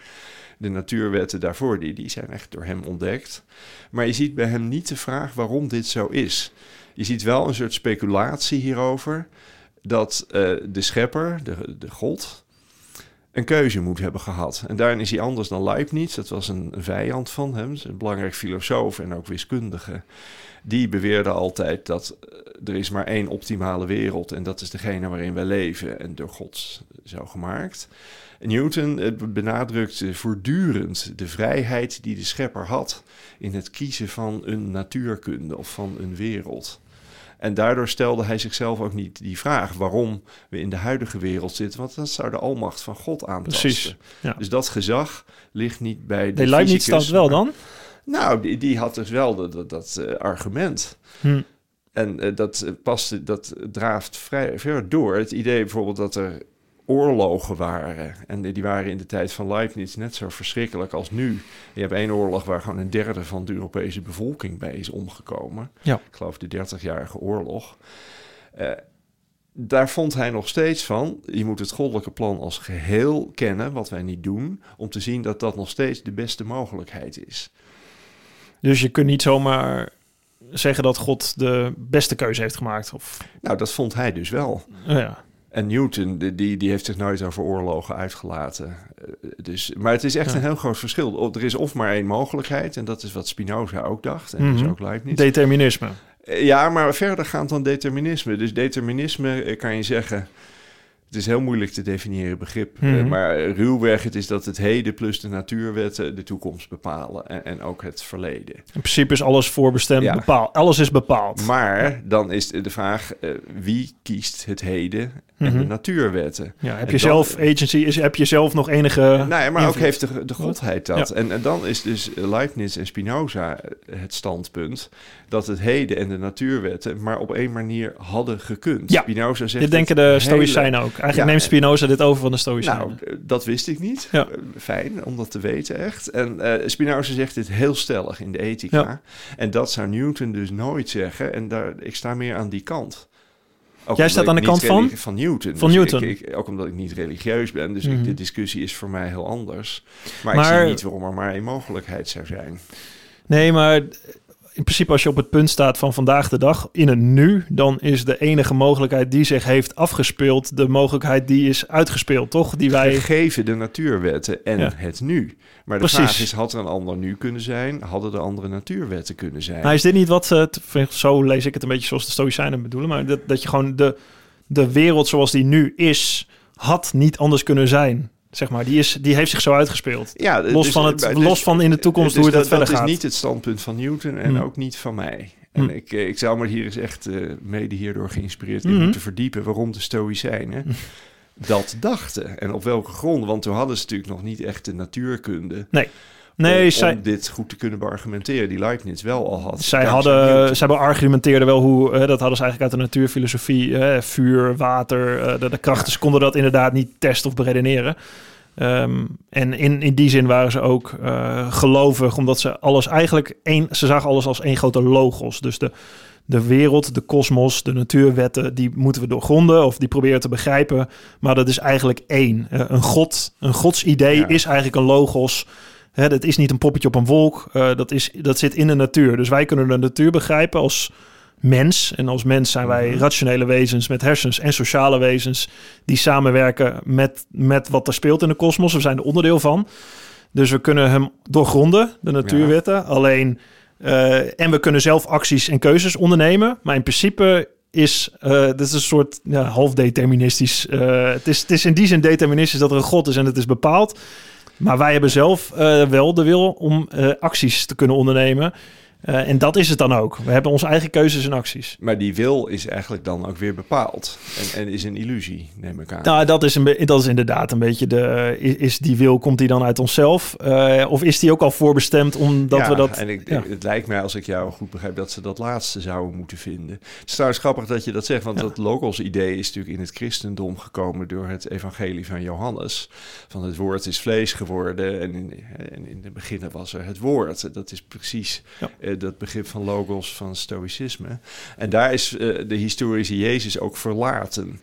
de natuurwetten daarvoor, die, die zijn echt door hem ontdekt. Maar je ziet bij hem niet de vraag waarom dit zo is. Je ziet wel een soort speculatie hierover dat eh, de schepper, de, de God, een keuze moet hebben gehad. En daarin is hij anders dan Leibniz. Dat was een vijand van hem, een belangrijk filosoof en ook wiskundige. Die beweerde altijd dat eh, er is maar één optimale wereld en dat is degene waarin wij leven en door God zo gemaakt. Newton eh, benadrukt voortdurend de vrijheid die de schepper had in het kiezen van een natuurkunde of van een wereld. En daardoor stelde hij zichzelf ook niet die vraag waarom we in de huidige wereld zitten, want dat zou de almacht van God aantasten. Precies, ja. Dus dat gezag ligt niet bij de De Leibniz staat wel dan? Nou, die, die had dus wel dat, dat, dat eh, argument. Hm. En eh, dat eh, paste, dat draaft vrij ver door. Het idee bijvoorbeeld dat er oorlogen waren. En die die waren in de tijd van Leibniz net zo verschrikkelijk als nu. Je hebt één oorlog waar gewoon een derde van de Europese bevolking bij is omgekomen. Ja. Ik geloof de 30-jarige oorlog. Eh, daar vond hij nog steeds van, je moet het goddelijke plan als geheel kennen, wat wij niet doen, om te zien dat dat nog steeds de beste mogelijkheid is. Dus je kunt niet zomaar zeggen dat God de beste keuze heeft gemaakt. Of, Nou, dat vond hij dus wel. ja. En Newton, die- die, heeft zich nooit over oorlogen uitgelaten. Eh, Dus, maar het is echt Ja. een heel groot verschil. Er is of maar één mogelijkheid, en dat is wat Spinoza ook dacht, en dus Mhm. ook Leibniz. Determinisme. Eh, Ja, maar verder gaat dan determinisme. Dus determinisme eh, kan je zeggen... Het is heel moeilijk te definiëren begrip. eh, Mhm. maar ruwweg, het is dat het heden plus de natuurwetten de toekomst bepalen. En, en ook het verleden. In principe is alles voorbestemd, Ja. bepaald. Alles is bepaald. Maar dan is de vraag, eh, wie kiest het heden en Mhm. de natuurwetten? ja, heb en je dan- zelf agency, is, heb je zelf nog enige... Nee, maar ook heeft de, de godheid dat. En, en dan is dus Leibniz en Spinoza eh, het standpunt dat het heden en de natuurwetten maar op één manier hadden gekund. Ja, Spinoza zegt Dit denken de Stoïcijnen ook. Eigenlijk Ja, neemt Spinoza dit over van de Stoïcijnen. Nou, eh, dat wist ik niet. Ja. Eh, Fijn om dat te weten, echt. En eh Spinoza zegt dit heel stellig in de ethica. Ja. En dat zou Newton dus nooit zeggen. En daar, ik sta meer aan die kant. Ook Jij staat aan de kant van? Van Newton. Van Dus Newton. Ik, ik- ook omdat ik niet religieus ben. Dus Mhm. ik, de discussie is voor mij heel anders. Maar, Maar- ik zie niet waarom er maar één mogelijkheid zou zijn. Nee, maar in principe als je op het punt staat van vandaag de dag, in het nu, dan is de enige mogelijkheid die zich heeft afgespeeld, de mogelijkheid die is uitgespeeld, toch? Die wij... Gegeven de natuurwetten en Ja. het nu. Maar de Precies. vraag is, had er een ander nu kunnen zijn? Hadden er andere natuurwetten kunnen zijn? Nou, is dit niet wat, t- zo lees ik het een beetje zoals de Stoïcijnen bedoelen, maar dat, dat je gewoon de, de wereld zoals die nu is, had niet anders kunnen zijn. Zeg maar, die, is, die heeft zich zo uitgespeeld. Ja, Los dus- van het- dus- los van in de toekomst hoe het dat, verder dat gaat. is niet het standpunt van Newton en Hmm. ook niet van mij. En Hmm. ik, eh, ik zou me hier eens echt eh, mede hierdoor geïnspireerd in Mhm. moeten verdiepen waarom de Stoïcijnen dat dachten. En op welke gronden, want toen hadden ze natuurlijk nog niet echt de natuurkunde Nee, om, zij, om dit goed te kunnen beargumenteren, die Leibniz wel al had. zij, hadden, zij beargumenteerden wel hoe, dat hadden ze eigenlijk uit de natuurfilosofie, vuur, water, eh, de, de krachten, ze konden dat inderdaad niet testen of beredeneren. Ehm, en in, in die zin waren ze ook eh, gelovig, omdat ze alles eigenlijk één, ze zagen alles als één grote logos. Dus de, de wereld, de kosmos, de natuurwetten, die moeten we doorgronden of die proberen te begrijpen. Maar dat is eigenlijk één. Eh, een god, een godsidee Ja. is eigenlijk een logos. Hè, dat is niet een poppetje op een wolk. eh, dat, is, dat zit in de natuur. Dus wij kunnen de natuur begrijpen als mens. En als mens zijn wij Mhm. rationele wezens met hersens en sociale wezens die samenwerken met, met wat er speelt in de kosmos. We zijn er onderdeel van. Dus we kunnen hem doorgronden, de natuurwetten. Alleen, eh, en we kunnen zelf acties en keuzes ondernemen. Maar in principe is eh dit is een soort ja, half deterministisch. het, is, het is in die zin deterministisch dat er een god is en het is bepaald. Maar wij hebben zelf eh, wel de wil om eh, acties te kunnen ondernemen. Eh, en dat is het dan ook. We hebben onze eigen keuzes en acties. Maar die wil is eigenlijk dan ook weer bepaald. En, en is een illusie, neem ik aan. Nou, dat is, een dat is inderdaad een beetje de... Is, is die wil, komt die dan uit onszelf? Eh, of is die ook al voorbestemd omdat ja, we dat... En ik, ja. het lijkt mij, als ik jou goed begrijp, dat ze dat laatste zouden moeten vinden. Het is trouwens grappig dat je dat zegt, want Ja. dat logos-idee is natuurlijk in het christendom gekomen door het evangelie van Johannes. Van het woord is vlees geworden en in, en in het begin was er het woord. Dat is precies Ja. Eh, dat begrip van logos van stoïcisme. En daar is eh, de historische Jezus ook verlaten.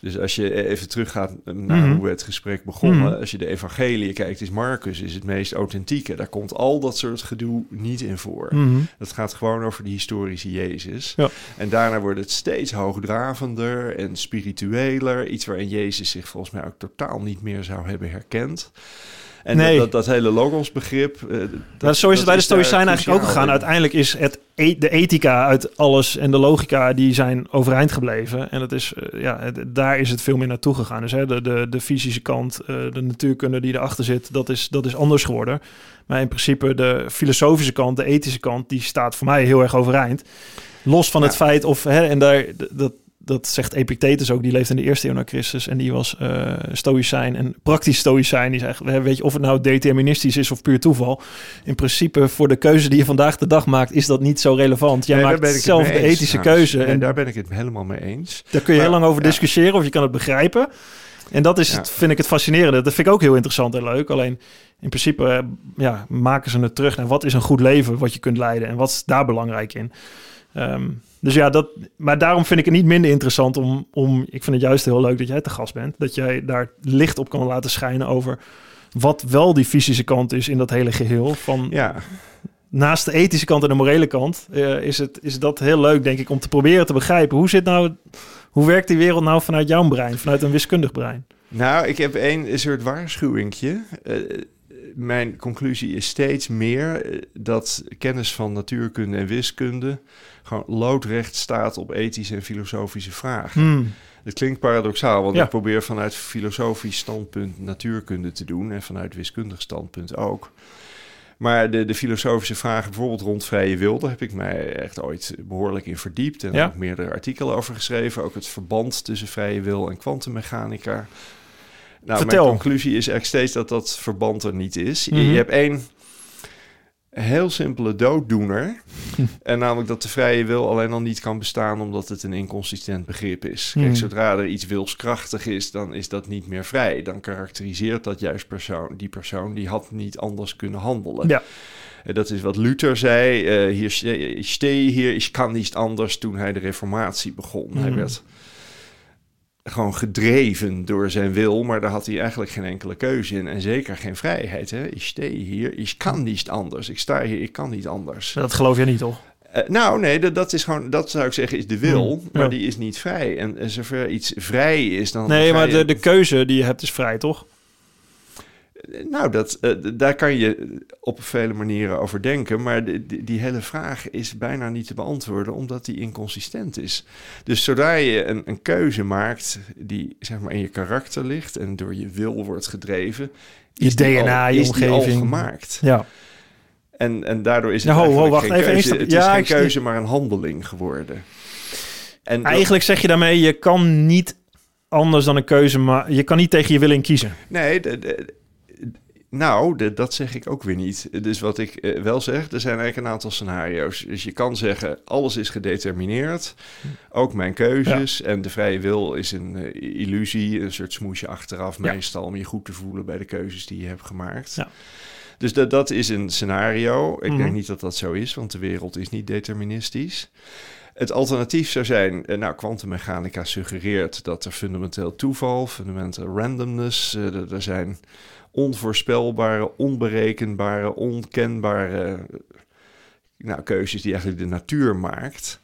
Dus als je even teruggaat naar Mhm. hoe we het gesprek begonnen, Mhm. als je de evangelie kijkt, is Marcus is het meest authentieke. Daar komt al dat soort gedoe niet in voor. Mhm. Het gaat gewoon over de historische Jezus. Ja. En daarna wordt het steeds hoogdravender en spiritueler. Iets waarin Jezus zich volgens mij ook totaal niet meer zou hebben herkend. En Nee. dat, dat, dat hele logos-begrip... eh, dat- Nou, zo is het bij de Stoïcijnen eigenlijk ook gegaan. in. Uiteindelijk is het e- de ethica uit alles en de logica die zijn overeind gebleven. En dat is, eh, ja, het- daar is het veel meer naartoe gegaan. Dus hè, de, de, de fysische kant, eh, de natuurkunde die erachter zit, dat is, dat is anders geworden. Maar in principe de filosofische kant, de ethische kant, die staat voor mij heel erg overeind. Los van het feit of, hè, en daar, dat, dat zegt Epictetus ook, die leeft in de eerste eeuw na Christus. En die was eh stoïcijn en praktisch stoïcijn. Die zegt, hè, weet je, of het nou deterministisch is of puur toeval. In principe voor de keuze die je vandaag de dag maakt, is dat niet zo relevant. Jij Nee, maakt zelf de ethische keuze. En daar ben ik het helemaal mee eens. daar kun je heel lang over ja. discussiëren of je kan het begrijpen. En dat is Ja. het, vind ik het fascinerende. Dat vind ik ook heel interessant en leuk. Alleen in principe eh, ja, maken ze het terug naar wat is een goed leven wat je kunt leiden en wat is daar belangrijk in. Ehm, dus ja, dat, maar daarom vind ik het niet minder interessant om, om. Ik vind het juist heel leuk dat jij te gast bent. Dat jij daar licht op kan laten schijnen over wat wel die fysische kant is in dat hele geheel. Van Ja, naast de ethische kant en de morele kant eh, is, het, is dat heel leuk, denk ik, om te proberen te begrijpen. Hoe zit nou, hoe werkt die wereld nou vanuit jouw brein, vanuit een wiskundig brein? Nou, ik heb één soort waarschuwingje. Eh, mijn conclusie is steeds meer eh, dat kennis van natuurkunde en wiskunde gewoon loodrecht staat op ethische en filosofische vragen. Hmm. Het klinkt paradoxaal, want Ja. ik probeer vanuit filosofisch standpunt natuurkunde te doen en vanuit wiskundig standpunt ook. Maar de, de filosofische vragen, bijvoorbeeld rond vrije wil, daar heb ik mij echt ooit behoorlijk in verdiept. En Ja. ook meerdere artikelen over geschreven. Ook het verband tussen vrije wil en kwantummechanica. Nou, Vertel. mijn conclusie is eigenlijk steeds dat dat verband er niet is. Je- Mhm. Je hebt één heel simpele dooddoener. [laughs] en namelijk dat de vrije wil alleen al niet kan bestaan omdat het een inconsistent begrip is. Kijk, Mhm. zodra er iets wilskrachtig is, dan is dat niet meer vrij. Dan karakteriseert dat juist persoon, die persoon die had niet anders kunnen handelen. Ja. Dat is wat Luther zei. eh, hier ste- ik stehe hier, ik kan niet anders toen hij de reformatie begon. Hij Mhm. werd gewoon gedreven door zijn wil, maar daar had hij eigenlijk geen enkele keuze in. En zeker geen vrijheid. Hè? Ik stehe hier, ik kan niet anders. Ik sta hier, ik kan niet anders. Dat geloof jij niet, toch? Eh, nou, nee, dat, dat is gewoon, dat zou ik zeggen, is de wil, Hmm, maar die is niet vrij. En, en zover iets vrij is, dan. Nee, maar je- de, de keuze die je hebt is vrij, toch? Nou, dat, eh, daar kan je op vele manieren over denken. Maar de- die- die hele vraag is bijna niet te beantwoorden, omdat die inconsistent is. Dus zodra je een, een keuze maakt die zeg maar in je karakter ligt en door je wil wordt gedreven, is DNA, al, je is omgeving. gemaakt. Ja. En, en daardoor is het Ja, ho, ho, eigenlijk wacht geen even, keuze. even, Het ja, is geen keuze, maar een handeling geworden. En dat- Eigenlijk zeg je daarmee, je kan niet anders dan een keuze maken. Je kan niet tegen je wil in kiezen. Nee, de- nou, de- dat zeg ik ook weer niet. Dus wat ik eh, wel zeg, er zijn eigenlijk een aantal scenario's. Dus je kan zeggen, alles is gedetermineerd. Ook mijn keuzes. En de vrije wil is een eh, illusie, een soort smoesje achteraf Ja. meestal... om je goed te voelen bij de keuzes die je hebt gemaakt. Ja. Dus dat, dat is een scenario. Ik Mhm. denk niet dat dat zo is, want de wereld is niet deterministisch. Het alternatief zou zijn, eh, nou, kwantummechanica suggereert dat er fundamenteel toeval, fundamenteel randomness, er zijn onvoorspelbare, onberekenbare, onkenbare eh, nou, keuzes die eigenlijk de natuur maakt.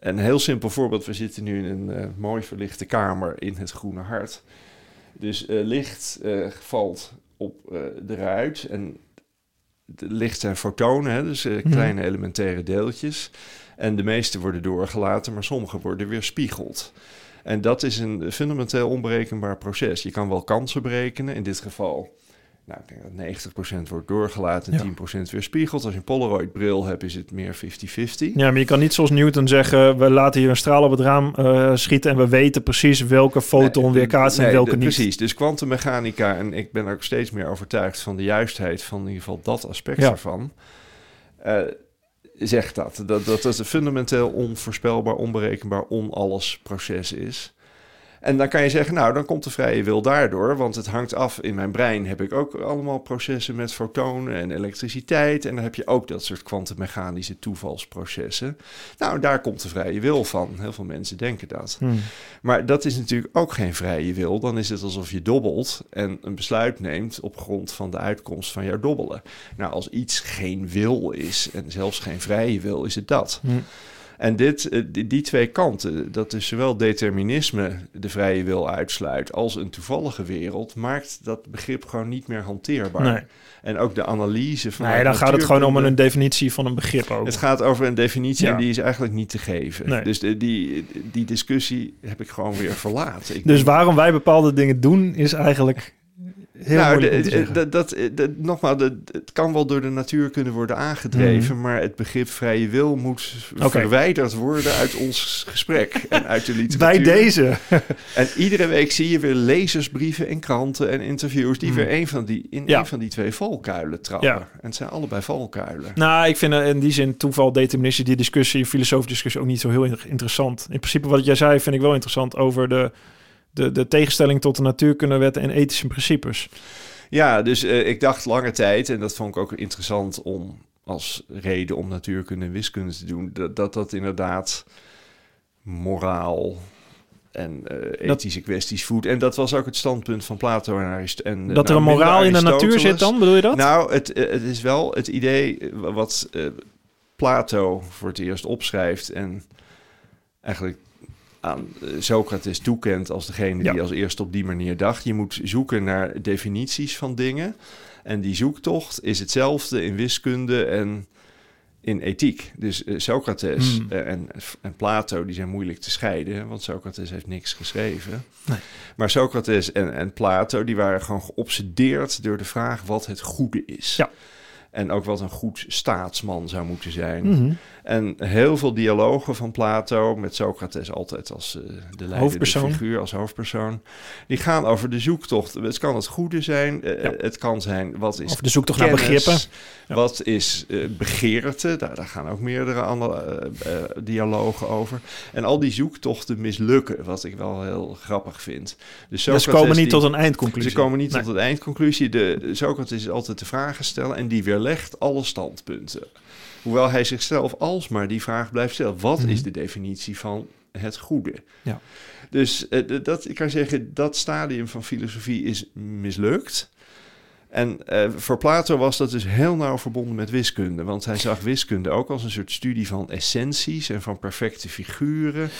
Een heel simpel voorbeeld, we zitten nu in een eh, mooi verlichte kamer in het Groene Hart. Dus eh, licht valt op de ruit en licht zijn fotonen, hè, dus Mhm. kleine elementaire deeltjes. En de meeste worden doorgelaten, maar sommige worden weerspiegeld. En dat is een fundamenteel onberekenbaar proces. Je kan wel kansen berekenen, in dit geval... Nou, ik denk dat 90% wordt doorgelaten en Ja. 10% weerspiegeld. Als je een Polaroid-bril hebt, is het meer 50-50. Ja, maar je kan niet zoals Newton zeggen... we laten hier een straal op het raam eh, schieten... en we weten precies welke foton Nee, weerkaatst en nee, welke de- niet. Precies, dus kwantummechanica, en ik ben ook steeds meer overtuigd van de juistheid van in ieder geval dat aspect Ja. ervan. eh, zegt dat, dat, dat het een fundamenteel onvoorspelbaar, onberekenbaar, onalles proces is. En dan kan je zeggen, nou, dan komt de vrije wil daardoor, want het hangt af. In mijn brein heb ik ook allemaal processen met fotonen en elektriciteit. En dan heb je ook dat soort kwantummechanische toevalsprocessen. Nou, daar komt de vrije wil van. Heel veel mensen denken dat. Hmm. Maar dat is natuurlijk ook geen vrije wil. Dan is het alsof je dobbelt en een besluit neemt op grond van de uitkomst van jouw dobbelen. Nou, als iets geen wil is en zelfs geen vrije wil, is het dat. Hmm. En dit, eh, die, die twee kanten, dat is zowel determinisme de vrije wil uitsluit als een toevallige wereld, maakt dat begrip gewoon niet meer hanteerbaar. Nee. En ook de analyse van. Nee, dan gaat het gewoon om een definitie van een begrip ook. Het gaat over een definitie Ja. en die is eigenlijk niet te geven. Nee. Dus de, die, die discussie heb ik gewoon weer verlaten. Ik Dus waarom wij bepaalde dingen doen, is eigenlijk heel nou, de- dat, dat, nogmaals, het kan wel door de natuur kunnen worden aangedreven, maar het begrip vrije wil moet Mhm. Verwijderd worden uit ons gesprek [laughs] en uit de Bij literatuur. deze. [laughs] En iedere week zie je weer lezersbrieven en kranten en interviews die weer een van die, in Mhm. Ja. een van die twee valkuilen trappen. Ja. En het zijn allebei valkuilen. Nou, ik vind eh, in die zin toeval, deterministie, die discussie, filosofische discussie ook niet zo heel in- interessant. In principe wat jij zei vind ik wel interessant over de, de, de tegenstelling tot de natuurkundewetten en ethische principes. Ja, dus eh, ik dacht lange tijd, en dat vond ik ook interessant om als reden om natuurkunde en wiskunde te doen, dat dat, dat inderdaad moraal en eh, ethische kwesties voedt. En dat was ook het standpunt van Plato en Aristoteles. En, eh, Dat er nou, een moraal in de natuur zit dan, bedoel je dat? Nou, het, het is wel het idee wat Plato voor het eerst opschrijft en eigenlijk aan eh, Socrates toekent als degene Ja. die als eerste op die manier dacht. Je moet zoeken naar definities van dingen. En die zoektocht is hetzelfde in wiskunde en in ethiek. Dus eh, Socrates Hmm. eh, en, en Plato die zijn moeilijk te scheiden, want Socrates heeft niks geschreven. Nee. Maar Socrates en, en Plato die waren gewoon geobsedeerd door de vraag wat het goede is. Ja. En ook wat een goed staatsman zou moeten zijn. Mhm. En heel veel dialogen van Plato, met Socrates altijd als eh, de leidende figuur, als hoofdpersoon, die gaan over de zoektocht. Het kan het goede zijn, eh, Ja. het kan zijn, wat is Of de zoektocht naar begrippen. Ja. Wat is eh, begeerte? Daar, daar gaan ook meerdere andere dialogen over. En al die zoektochten mislukken, wat ik wel heel grappig vind. Dus Dus ze Socrates komen niet die- tot een eindconclusie. ze komen niet Nee. tot een eindconclusie. De, Socrates is altijd de vragen stellen en die weerlegt alle standpunten. Hoewel hij zichzelf alsmaar die vraag blijft stellen. Wat Mhm. is de definitie van het goede? Ja. Dus eh, dat, ik kan zeggen, dat stadium van filosofie is mislukt. En eh, voor Plato was dat dus heel nauw verbonden met wiskunde. Want hij zag wiskunde ook als een soort studie van essenties en van perfecte figuren.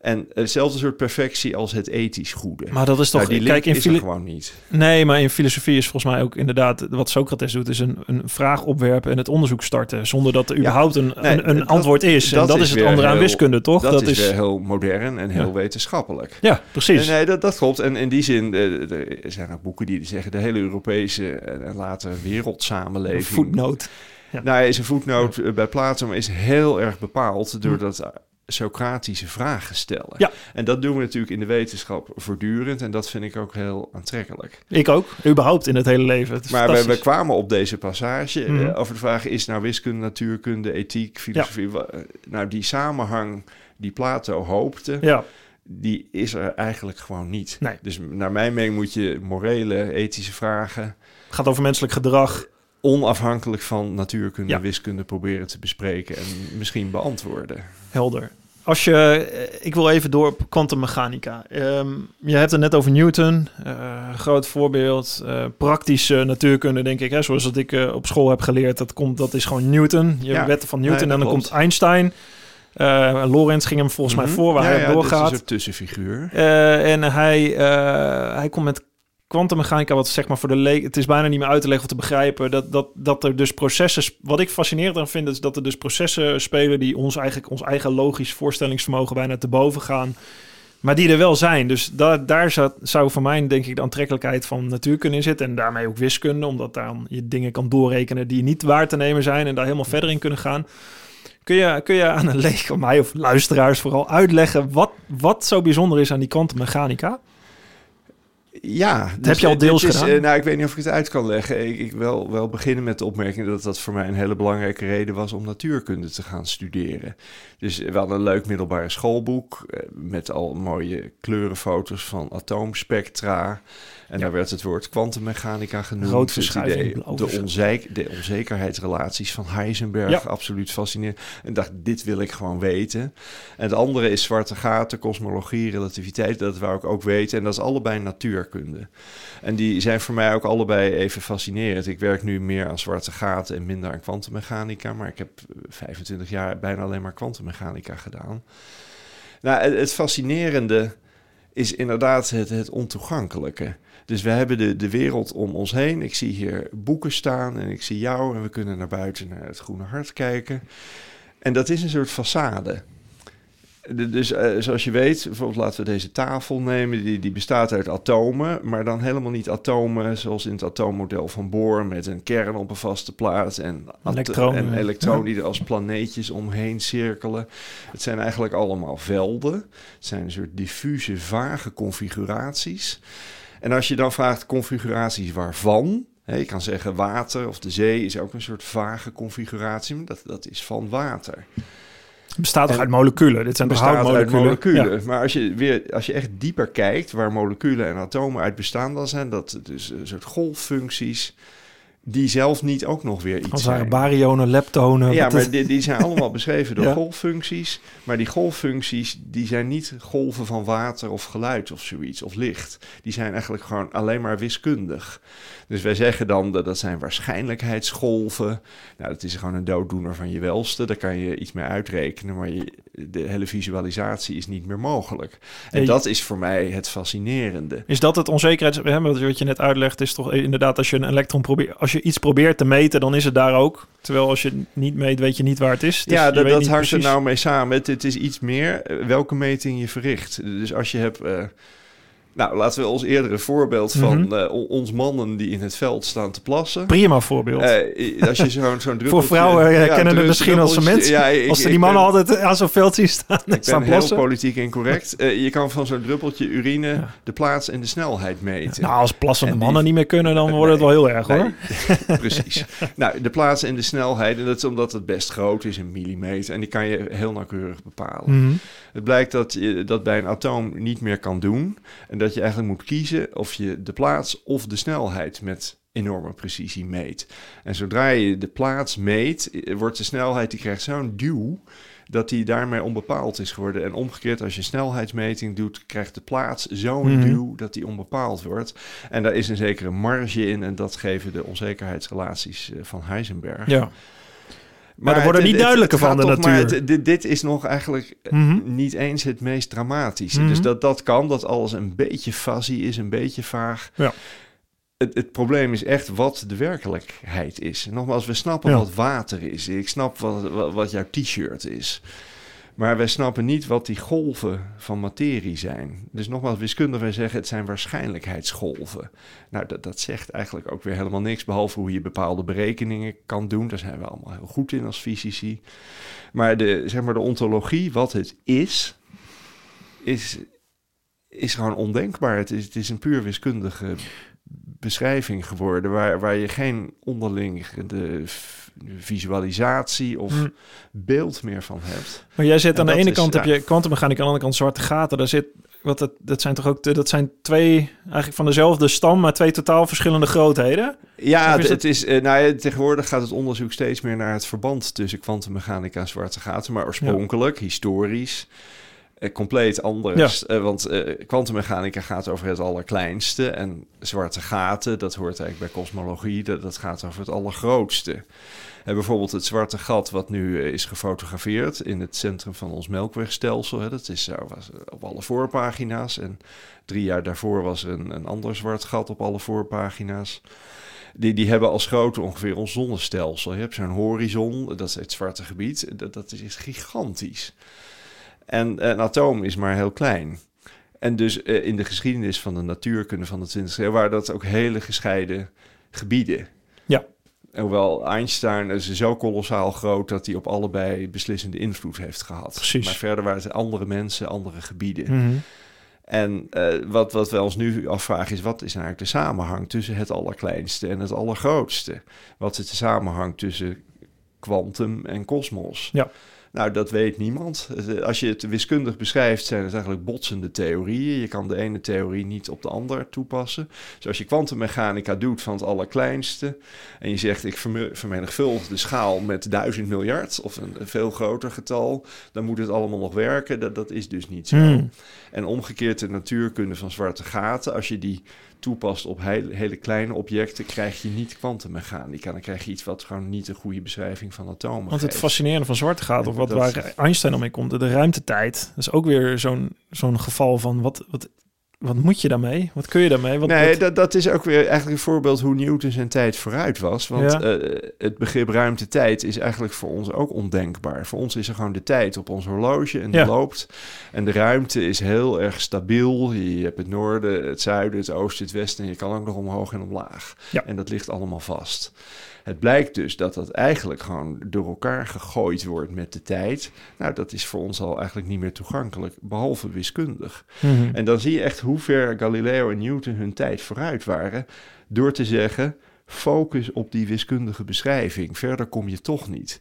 En hetzelfde soort perfectie als het ethisch goede. Maar dat is toch... Nou, die kijk, in is er gewoon niet. Nee, maar in filosofie is volgens mij ook inderdaad... wat Socrates doet, is een, een vraag opwerpen en het onderzoek starten... zonder dat er Ja. überhaupt een, Nee, een, een dat- antwoord is. en dat dat is is het andere aan wiskunde, toch? Dat, is, weer heel modern en heel Ja. wetenschappelijk. Ja, precies. Nee, nee, dat, dat klopt. En in die zin, eh, er zijn ook boeken die zeggen... de hele Europese en, en later wereldsamenleving... Voetnoot. Ja. Nou, is een voetnoot eh, bij Plato, maar is heel erg bepaald door dat eh, Socratische vragen stellen. Ja. En dat doen we natuurlijk in de wetenschap voortdurend. En dat vind ik ook heel aantrekkelijk. Ik ook. Überhaupt in het hele leven. Het Maar we, kwamen op deze passage eh, Mhm. over de vraag: is nou wiskunde, natuurkunde, ethiek, filosofie? eh, Nou, die samenhang die Plato hoopte, Ja, die is er eigenlijk gewoon niet. Nee. Dus naar mijn mening moet je morele, ethische vragen het gaat over menselijk gedrag. onafhankelijk van natuurkunde Ja. en wiskunde proberen te bespreken en misschien beantwoorden. Helder. Als je, eh, ik wil even door op kwantummechanica. Ehm je hebt het net over Newton, eh, groot voorbeeld, eh, praktische natuurkunde denk ik, hè, zoals dat ik op school heb geleerd. Dat komt, dat is gewoon Newton. Je Ja. wetten van Newton Nee, en dan komt Einstein. Eh Lorentz ging hem volgens mij Mhm. voor waar Ja, hij ja, doorgaat. Is een soort tussenfiguur. En hij, hij komt met kwantummechanica, wat zeg maar voor de leek... Het is bijna niet meer uit te leggen of te begrijpen... dat, dat, dat er dus processen... Wat ik fascinerend aan vind, is dat er dus processen spelen... die ons eigenlijk ons eigen logisch voorstellingsvermogen bijna te boven gaan... Maar die er wel zijn. Dus daar daar zou, zou voor mij denk ik de aantrekkelijkheid van natuurkunde in zitten. En daarmee ook wiskunde. Omdat daar je dingen kan doorrekenen die niet waar te nemen zijn. En daar helemaal verder in kunnen gaan. Kun je, kun je aan een leek mij of luisteraars vooral uitleggen wat, wat zo bijzonder is aan die kwantummechanica? Ja, dus heb je al deels is, gedaan? eh, nou, ik weet niet of ik het uit kan leggen. Ik, ik wil wel beginnen met de opmerking dat dat voor mij een hele belangrijke reden was om natuurkunde te gaan studeren. Dus we hadden een leuk middelbare schoolboek eh, met al mooie kleurenfoto's van atoomspectra. En daar werd het woord kwantummechanica genoemd. Rood Het verschuiving, idee, de, de onzekerheidsrelaties van Heisenberg, absoluut fascinerend. En dacht, dit wil ik gewoon weten. En het andere is zwarte gaten, kosmologie, relativiteit. Dat wou ik ook weten. En dat is allebei natuurkunde. En die zijn voor mij ook allebei even fascinerend. Ik werk nu meer aan zwarte gaten en minder aan kwantummechanica, maar ik heb 25 jaar bijna alleen maar kwantummechanica gedaan. Nou, het, het fascinerende is inderdaad het, het ontoegankelijke. Dus we hebben de, de wereld om ons heen. Ik zie hier boeken staan en ik zie jou en we kunnen naar buiten naar het Groene Hart kijken. En dat is een soort façade. Dus uh, zoals je weet, bijvoorbeeld laten we deze tafel nemen, die, die bestaat uit atomen, maar dan helemaal niet atomen zoals in het atoommodel van Bohr met een kern op een vaste plaats en elektronen, en elektronen die er als planeetjes omheen cirkelen. Het zijn eigenlijk allemaal velden. Het zijn een soort diffuse, vage configuraties. En als je dan vraagt configuraties waarvan, hè, je kan zeggen water of de zee is ook een soort vage configuratie, maar dat, dat is van water. Het bestaat toch uit moleculen? Dit zijn bestaat uit moleculen. Maar als je, weer, als je echt dieper kijkt waar moleculen en atomen uit bestaan dan zijn, dat dus een soort golffuncties die zelf niet ook nog weer iets Als zijn. baryonen, leptonen. Ja, maar die, die, zijn allemaal beschreven door [laughs] golffuncties. Maar die golffuncties, die zijn niet golven van water of geluid of zoiets, of licht. Die zijn eigenlijk gewoon alleen maar wiskundig. Dus wij zeggen dan dat dat zijn waarschijnlijkheidsgolven. Nou, dat is gewoon een dooddoener van je welste. Daar kan je iets mee uitrekenen, maar je, de hele visualisatie is niet meer mogelijk. En dat is voor mij het fascinerende. Is dat het onzekerheid? Wat je net uitlegt, is toch inderdaad als je een elektron probeert, als je iets probeert te meten, dan is het daar ook. Terwijl als je niet meet, weet je niet waar het is. Dus ja, dat, dat hangt er nou mee samen. Het, het is iets meer eh, welke meting je verricht. Dus als je hebt. Uh, nou, laten we ons eerdere voorbeeld van mm ons mannen die in het veld staan te plassen. Prima voorbeeld. Uh, als je [laughs] zo'n zo'n Voor vrouwen uh, kennen het misschien als mensen. Ja, als ze die mannen altijd aan zo'n veld zien staan, ik staan ben plassen. heel politiek incorrect. [laughs] je kan van zo'n druppeltje urine de plaats en de snelheid meten. Nou, als plassende mannen niet meer kunnen, dan wordt het wel heel erg hoor. [laughs] precies. nou, de plaats en de snelheid, en dat is omdat het best groot is, een millimeter. En die kan je heel nauwkeurig bepalen. Mhm. Het blijkt dat je dat bij een atoom niet meer kan doen. En dat je eigenlijk moet kiezen of je de plaats of de snelheid met enorme precisie meet. En zodra je de plaats meet, wordt de snelheid, die krijgt zo'n duw dat die daarmee onbepaald is geworden. En omgekeerd, als je snelheidsmeting doet, krijgt de plaats zo'n mhm. duw dat die onbepaald wordt. En daar is een zekere marge in en dat geven de onzekerheidsrelaties eh, van Heisenberg. Ja. Maar, er worden niet duidelijker van de natuur. dit, dit, is nog eigenlijk mhm. niet eens het meest dramatische. Dus mhm. dat, dat kan, dat alles een beetje fuzzy is, een beetje vaag. Ja. Het, het, probleem is echt wat de werkelijkheid is. Nogmaals, we snappen wat water is. Ik snap wat, wat, wat jouw t-shirt is. Maar wij snappen niet wat die golven van materie zijn. Dus nogmaals, wiskundig wij zeggen het zijn waarschijnlijkheidsgolven. Nou, dat, dat zegt eigenlijk ook weer helemaal niks, behalve hoe je bepaalde berekeningen kan doen. Daar zijn we allemaal heel goed in als fysici. Maar de, zeg maar de ontologie, wat het is, is, is gewoon ondenkbaar. Het is, het is een puur wiskundige beschrijving geworden, waar, waar je geen onderliggende visualisatie of hm. beeld meer van hebt. Maar jij zit aan de ene kant heb je kwantummechanica, aan de andere kant zwarte gaten. Daar zit wat dat, dat zijn toch ook dat zijn twee eigenlijk van dezelfde stam, maar twee totaal verschillende grootheden. Ja, het, is uh, nou ja, tegenwoordig gaat het onderzoek steeds meer naar het verband tussen kwantummechanica en zwarte gaten, maar oorspronkelijk, historisch. Uh, compleet anders. Ja. Uh, want kwantummechanica gaat over het allerkleinste. En zwarte gaten, dat hoort eigenlijk bij kosmologie, dat, dat gaat over het allergrootste. En bijvoorbeeld het zwarte gat wat nu eh, is gefotografeerd in het centrum van ons melkwegstelsel. Hè, dat is was op alle voorpagina's. En drie jaar daarvoor was er een, een ander zwart gat op alle voorpagina's. Die, die hebben als grootte ongeveer ons zonnestelsel. Je hebt zo'n horizon, dat is het zwarte gebied. Dat, dat is gigantisch. En een atoom is maar heel klein. En dus eh, in de geschiedenis van de natuurkunde van de 20e eeuw waren dat ook hele gescheiden gebieden. Ja. Hoewel Einstein is zo kolossaal groot dat hij op allebei beslissende invloed heeft gehad. Precies. Maar verder waren het andere mensen, andere gebieden. Mhm. En uh, wat, wat we ons nu afvragen is, wat is nou eigenlijk de samenhang tussen het allerkleinste en het allergrootste? Wat is de samenhang tussen kwantum en kosmos? Ja. Nou, dat weet niemand. Als je het wiskundig beschrijft, zijn het eigenlijk botsende theorieën. Je kan de ene theorie niet op de ander toepassen. Dus als je kwantummechanica doet van het allerkleinste en je zegt ik vermenigvuldig de schaal met duizend miljard of een, veel groter getal, dan moet het allemaal nog werken. Dat, dat is dus niet zo. Hmm. En omgekeerd de natuurkunde van zwarte gaten, als je die toepast op hele, hele kleine objecten, krijg je niet kwantummechanica. Dan krijg je iets wat gewoon niet een goede beschrijving van atomen Want het geeft. fascinerende van zwarte gaat, of wat Dat- waar Einstein mee komt, de ruimtetijd. Dat is ook weer zo'n zo'n geval van wat, wat, wat moet je daarmee? Wat kun je daarmee? Wat, nee, wat- dat, dat is ook weer eigenlijk een voorbeeld hoe Newton zijn tijd vooruit was. Want Ja. eh, het begrip ruimte-tijd is eigenlijk voor ons ook ondenkbaar. Voor ons is er gewoon de tijd op ons horloge en die Ja. loopt. En de ruimte is heel erg stabiel. Je hebt het noorden, het zuiden, het oosten, het westen. En je kan ook nog omhoog en omlaag. Ja. En dat ligt allemaal vast. Het blijkt dus dat dat eigenlijk gewoon door elkaar gegooid wordt met de tijd. Nou, dat is voor ons al eigenlijk niet meer toegankelijk, behalve wiskundig. Mhm. En dan zie je echt hoe ver Galileo en Newton hun tijd vooruit waren. Door te zeggen: focus op die wiskundige beschrijving. Verder kom je toch niet.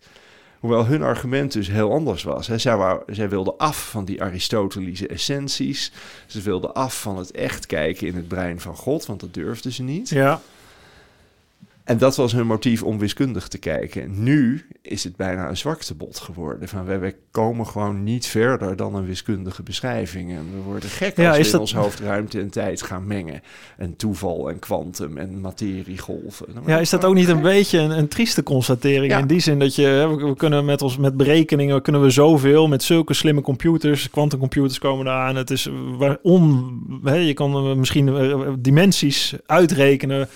Hoewel hun argument dus heel anders was. Hè. Zij, wou, zij wilden af van die Aristotelische essenties. Ze wilden af van het echt kijken in het brein van God, want dat durfden ze niet. Ja, En dat was hun motief om wiskundig te kijken. Nu is het bijna een zwaktebod geworden. Van wij komen gewoon niet verder dan een wiskundige beschrijving. En we worden gek Ja, als we in dat- ons hoofd ruimte en tijd gaan mengen. En toeval en kwantum en materiegolven. Ja is we dat ook niet een beetje een, een trieste constatering? Ja. In die zin dat je, we, we kunnen met ons met berekeningen kunnen we zoveel met zulke slimme computers, quantumcomputers komen eraan. Het is waar on, hè, je kan eh, misschien eh, dimensies uitrekenen.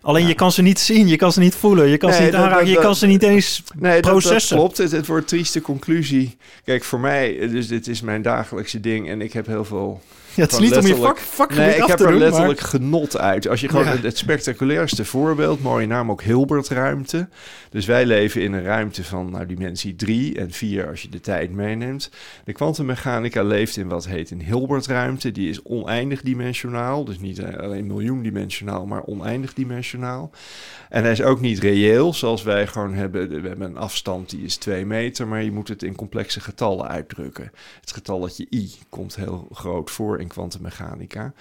Alleen Ja. je kan ze niet zien, je kan ze niet voelen, je kan ze niet dat- aanraken, dat- je kan ze niet eens Nee, dat, dat processen. klopt. Het, het wordt trieste conclusie. Kijk, voor mij, dus dit is mijn dagelijkse ding. En ik heb heel veel Ja, het is niet om je vak, vakgebied Nee, ik af heb te er doen, letterlijk genot uit. Als je gewoon Ja. het, het spectaculairste voorbeeld, mooie naam ook Hilbertruimte. Dus wij leven in een ruimte van nou, dimensie 3 en 4 als je de tijd meeneemt. De kwantummechanica leeft in wat heet een Hilbertruimte. Die is oneindig dimensionaal. Dus niet eh, alleen miljoendimensionaal, maar oneindig dimensionaal. En hij is ook niet reëel, zoals wij gewoon hebben. We hebben een afstand die is 2 meter, maar je moet het in complexe getallen uitdrukken. Het getalletje i komt heel groot voor in kwantummechanica.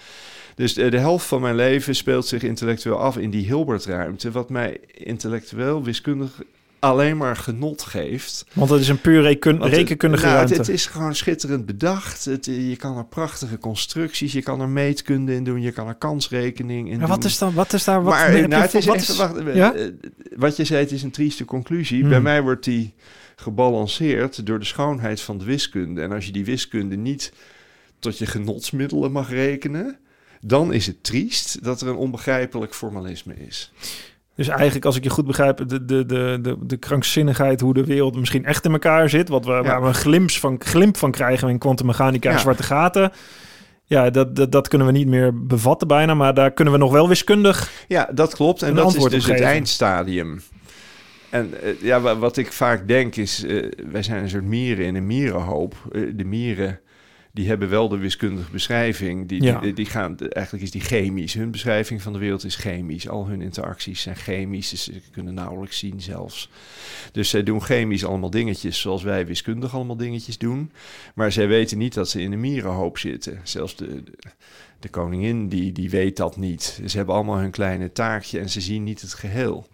Dus de, de helft van mijn leven speelt zich intellectueel af in die Hilbertruimte, wat mij intellectueel, wiskundig alleen maar genot geeft. Want het is een puur het- rekenkundige nou, ruimte. het is gewoon schitterend bedacht. Het, je kan er prachtige constructies, je kan er meetkunde in doen, je kan er kansrekening in maar doen. wat is dan, wat is daar, wat maar nou, het voor- is wat echt, is- wacht, ja? eh, wat je zei, het is een trieste conclusie. Hmm. Bij mij wordt die gebalanceerd door de schoonheid van de wiskunde. En als je die wiskunde niet tot je genotsmiddelen mag rekenen, dan is het triest dat er een onbegrijpelijk formalisme is. Dus eigenlijk, als ik je goed begrijp, de, de, de, de, de krankzinnigheid, hoe de wereld misschien echt in elkaar zit, wat we, waar we een glimp van, glimp van krijgen in kwantummechanica en Ja. zwarte gaten. Ja, dat, dat, dat kunnen we niet meer bevatten bijna, maar daar kunnen we nog wel wiskundig. Ja, dat klopt. En dat is dus het eindstadium. En eh, ja, wa- wat ik vaak denk is, eh, wij zijn een soort mieren in een mierenhoop. Eh, de mieren, die hebben wel de wiskundige beschrijving. Die, Ja. die, die gaan, eigenlijk is die chemisch. Hun beschrijving van de wereld is chemisch. Al hun interacties zijn chemisch. Dus ze kunnen nauwelijks zien zelfs. Dus zij doen chemisch allemaal dingetjes zoals wij wiskundig allemaal dingetjes doen. Maar zij weten niet dat ze in een mierenhoop zitten. Zelfs de, de, de koningin die, die weet dat niet. Ze hebben allemaal hun kleine taakje en ze zien niet het geheel.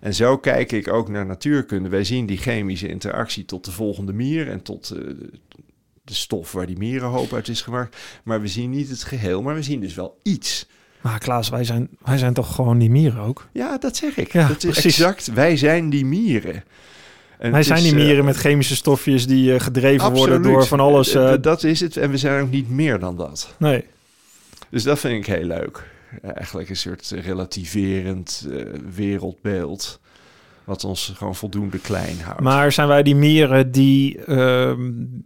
En zo kijk ik ook naar natuurkunde. Wij zien die chemische interactie tot de volgende mier en tot eh, de stof waar die mierenhoop uit is gemaakt. Maar we zien niet het geheel, maar we zien dus wel iets. Maar Klaas, wij zijn, wij zijn toch gewoon die mieren ook? Ja, dat zeg ik. Ja, dat is precies. exact. Wij zijn die mieren. En wij zijn is, die eh, mieren met chemische stofjes die eh, gedreven worden door van alles. Eh, eh, dat is het. En we zijn ook niet meer dan dat. nee. Dus dat vind ik heel leuk. Eh, Eigenlijk een soort relativerend eh, wereldbeeld. Wat ons gewoon voldoende klein houdt. Maar zijn wij die mieren die, ehm,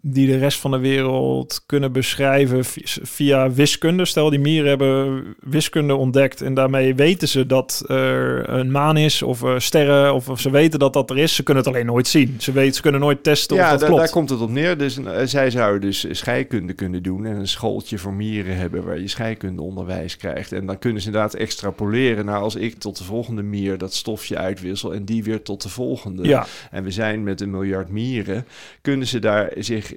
die de rest van de wereld kunnen beschrijven vi- via wiskunde? Stel, die mieren hebben wiskunde ontdekt en daarmee weten ze dat er een maan is of eh, sterren of, of ze weten dat dat er is. Ze kunnen het alleen nooit zien. Ze, weten, ze kunnen nooit testen of ja, dat daar, klopt. daar komt het op neer. Dus eh, zij zouden dus scheikunde kunnen doen en een schooltje voor mieren hebben waar je scheikundeonderwijs krijgt. En dan kunnen ze inderdaad extrapoleren naar als ik tot de volgende mier dat stofje uitwissel en die weer tot de volgende. Ja, En we zijn met een miljard mieren, kunnen ze daar zich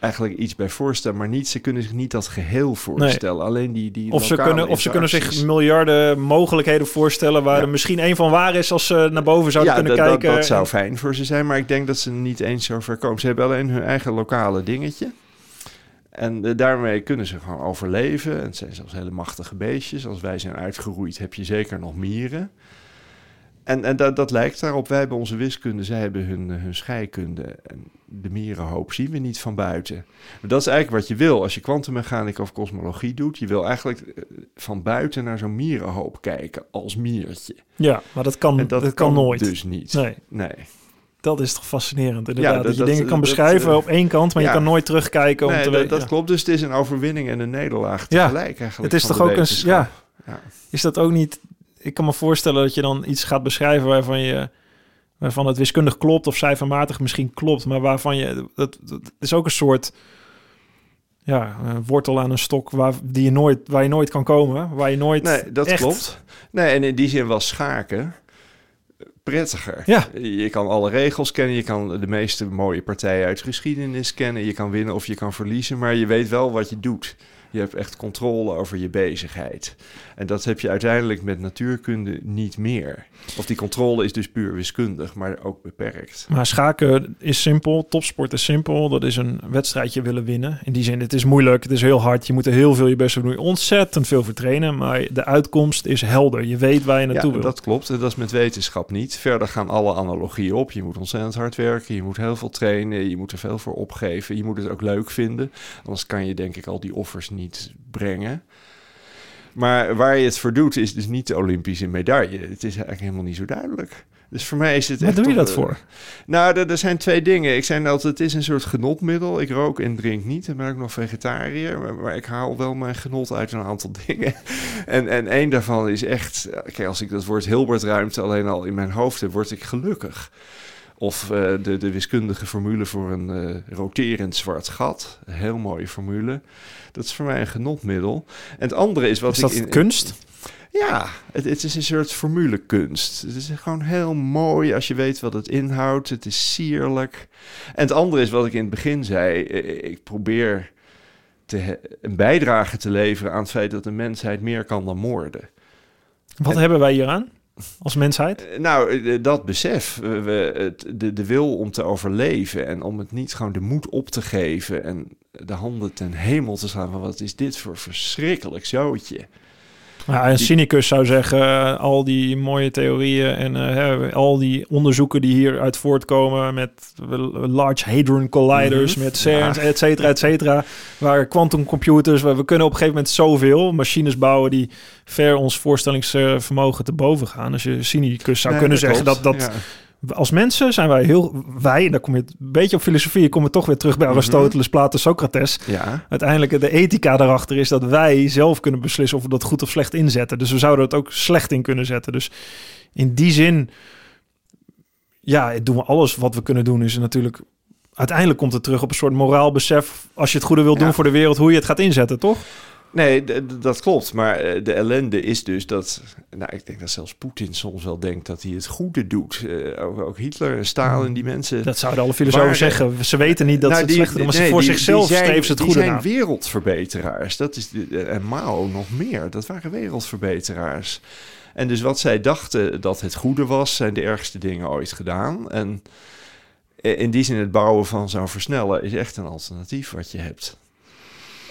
eigenlijk iets bij voorstellen, maar niet, ze kunnen zich niet dat geheel voorstellen. Alleen die, die of ze, kunnen, of ze kunnen zich miljarden mogelijkheden voorstellen... waar Ja. er misschien één van waar is als ze naar boven zouden ja, kunnen dat, dat- kijken. dat zou fijn voor ze zijn, maar ik denk dat ze niet eens zo ver komen. Ze hebben alleen hun eigen lokale dingetje. En eh, daarmee kunnen ze gewoon overleven. En het zijn zelfs hele machtige beestjes. Als wij zijn uitgeroeid, heb je zeker nog mieren. En, en dat, dat lijkt daarop. Wij hebben onze wiskunde, zij hebben hun, eh, hun scheikunde. En de mierenhoop zien we niet van buiten. Maar dat is eigenlijk wat je wil als je kwantummechanica of kosmologie doet. Je wil eigenlijk eh, van buiten naar zo'n mierenhoop kijken als miertje. Ja, maar dat kan, En dat, kan nooit. dus niet. Nee, Nee. dat is toch fascinerend. Inderdaad, dat- dat, je dingen kan beschrijven op één kant, maar ja. je kan nooit terugkijken om Nee, te dat, dat klopt. Dus het is een overwinning en een nederlaag Ja. tegelijk eigenlijk. Het is toch ook een... Ja, Ja. is dat ook niet... Ik kan me voorstellen dat je dan iets gaat beschrijven waarvan je... waarvan het wiskundig klopt of cijfermatig misschien klopt, maar waarvan je... Dat, dat is ook een soort... Ja, een wortel aan een stok waar, die je nooit, waar je nooit kan komen. Waar je nooit Nee, dat echt- klopt. Nee, en in die zin was schaken prettiger. Ja. Je kan alle regels kennen, je kan de meeste mooie partijen uit de geschiedenis kennen. Je kan winnen of je kan verliezen, maar je weet wel wat je doet. Je hebt echt controle over je bezigheid. En dat heb je uiteindelijk met natuurkunde niet meer. Of die controle is dus puur wiskundig, maar ook beperkt. Maar schaken is simpel, topsport is simpel. Dat is een wedstrijdje willen winnen. In die zin, het is moeilijk, het is heel hard. Je moet er heel veel je best voor doen. Ontzettend veel voor trainen, maar de uitkomst is helder. Je weet waar je naartoe ja, wil. dat klopt. En dat is met wetenschap niet. Verder gaan alle analogieën op. Je moet ontzettend hard werken. Je moet heel veel trainen. Je moet er veel voor opgeven. Je moet het ook leuk vinden. Anders kan je denk ik al die offers niet brengen. Maar waar je het voor doet, is dus niet de Olympische medaille. Het is eigenlijk helemaal niet zo duidelijk. Dus voor mij is het echt doe je dat eh, voor? Nou, er, er zijn twee dingen. Ik zei altijd, het is een soort genotmiddel. Ik rook en drink niet. Ik ben ook nog vegetariër. Maar, maar ik haal wel mijn genot uit een aantal [laughs] dingen. En, en één daarvan is echt... Kijk, als ik dat woord Hilbert-ruimte alleen al in mijn hoofd heb, word ik gelukkig. Of eh, de, de wiskundige formule voor een eh, roterend zwart gat. Een heel mooie formule. Dat is voor mij een genotmiddel. En het andere is wat Is dat ik... in- kunst? ja, het, het is een soort formulekunst. Het is gewoon heel mooi als je weet wat het inhoudt. Het is sierlijk. En het andere is wat ik in het begin zei. Ik probeer te een bijdrage te leveren aan het feit dat de mensheid meer kan dan moorden. Wat En- hebben wij hier aan als mensheid? Eh, Nou, eh, dat besef, we, de, de wil om te overleven en om het niet gewoon de moed op te geven en de handen ten hemel te slaan wat is dit voor verschrikkelijk zootje. Ja, een Die- cynicus zou zeggen, eh, al die mooie theorieën en eh, al die onderzoeken die hieruit voortkomen met Large Hadron Colliders, Mhm. met CERN, Ja. et cetera, et cetera, waar quantumcomputers, waar we kunnen op een gegeven moment zoveel machines bouwen die ver ons voorstellingsvermogen te boven gaan. Als je cynicus zou Nee, kunnen zeggen dat, dat Ja. Als mensen zijn wij heel, wij, en daar kom je een beetje op filosofie, je komt toch weer terug bij Mhm. Aristoteles, Plato, Socrates, Ja, uiteindelijk de ethica daarachter is dat wij zelf kunnen beslissen of we dat goed of slecht inzetten. Dus we zouden het ook slecht in kunnen zetten. Dus in die zin, ja, doen we alles wat we kunnen doen. Is natuurlijk, uiteindelijk komt het terug op een soort moraal besef. Als je het goede wil doen Ja. voor de wereld, hoe je het gaat inzetten, toch? Nee, dat klopt. Maar eh, de ellende is dus dat... Nou, ik denk dat zelfs Poetin soms wel denkt dat hij het goede doet. Eh, ook, ook Hitler en Stalin, die mensen... Dat zouden alle filosofen zeggen. Ze weten niet dat Nou, ze het die- doen, maar ze voor die- zichzelf die zijn- streven ze het die goede zijn na. wereldverbeteraars. Dat is de, en Mao nog meer. Dat waren wereldverbeteraars. En dus wat zij dachten dat het goede was, zijn de ergste dingen ooit gedaan. En in die zin het bouwen van zo'n versneller is echt een alternatief wat je hebt.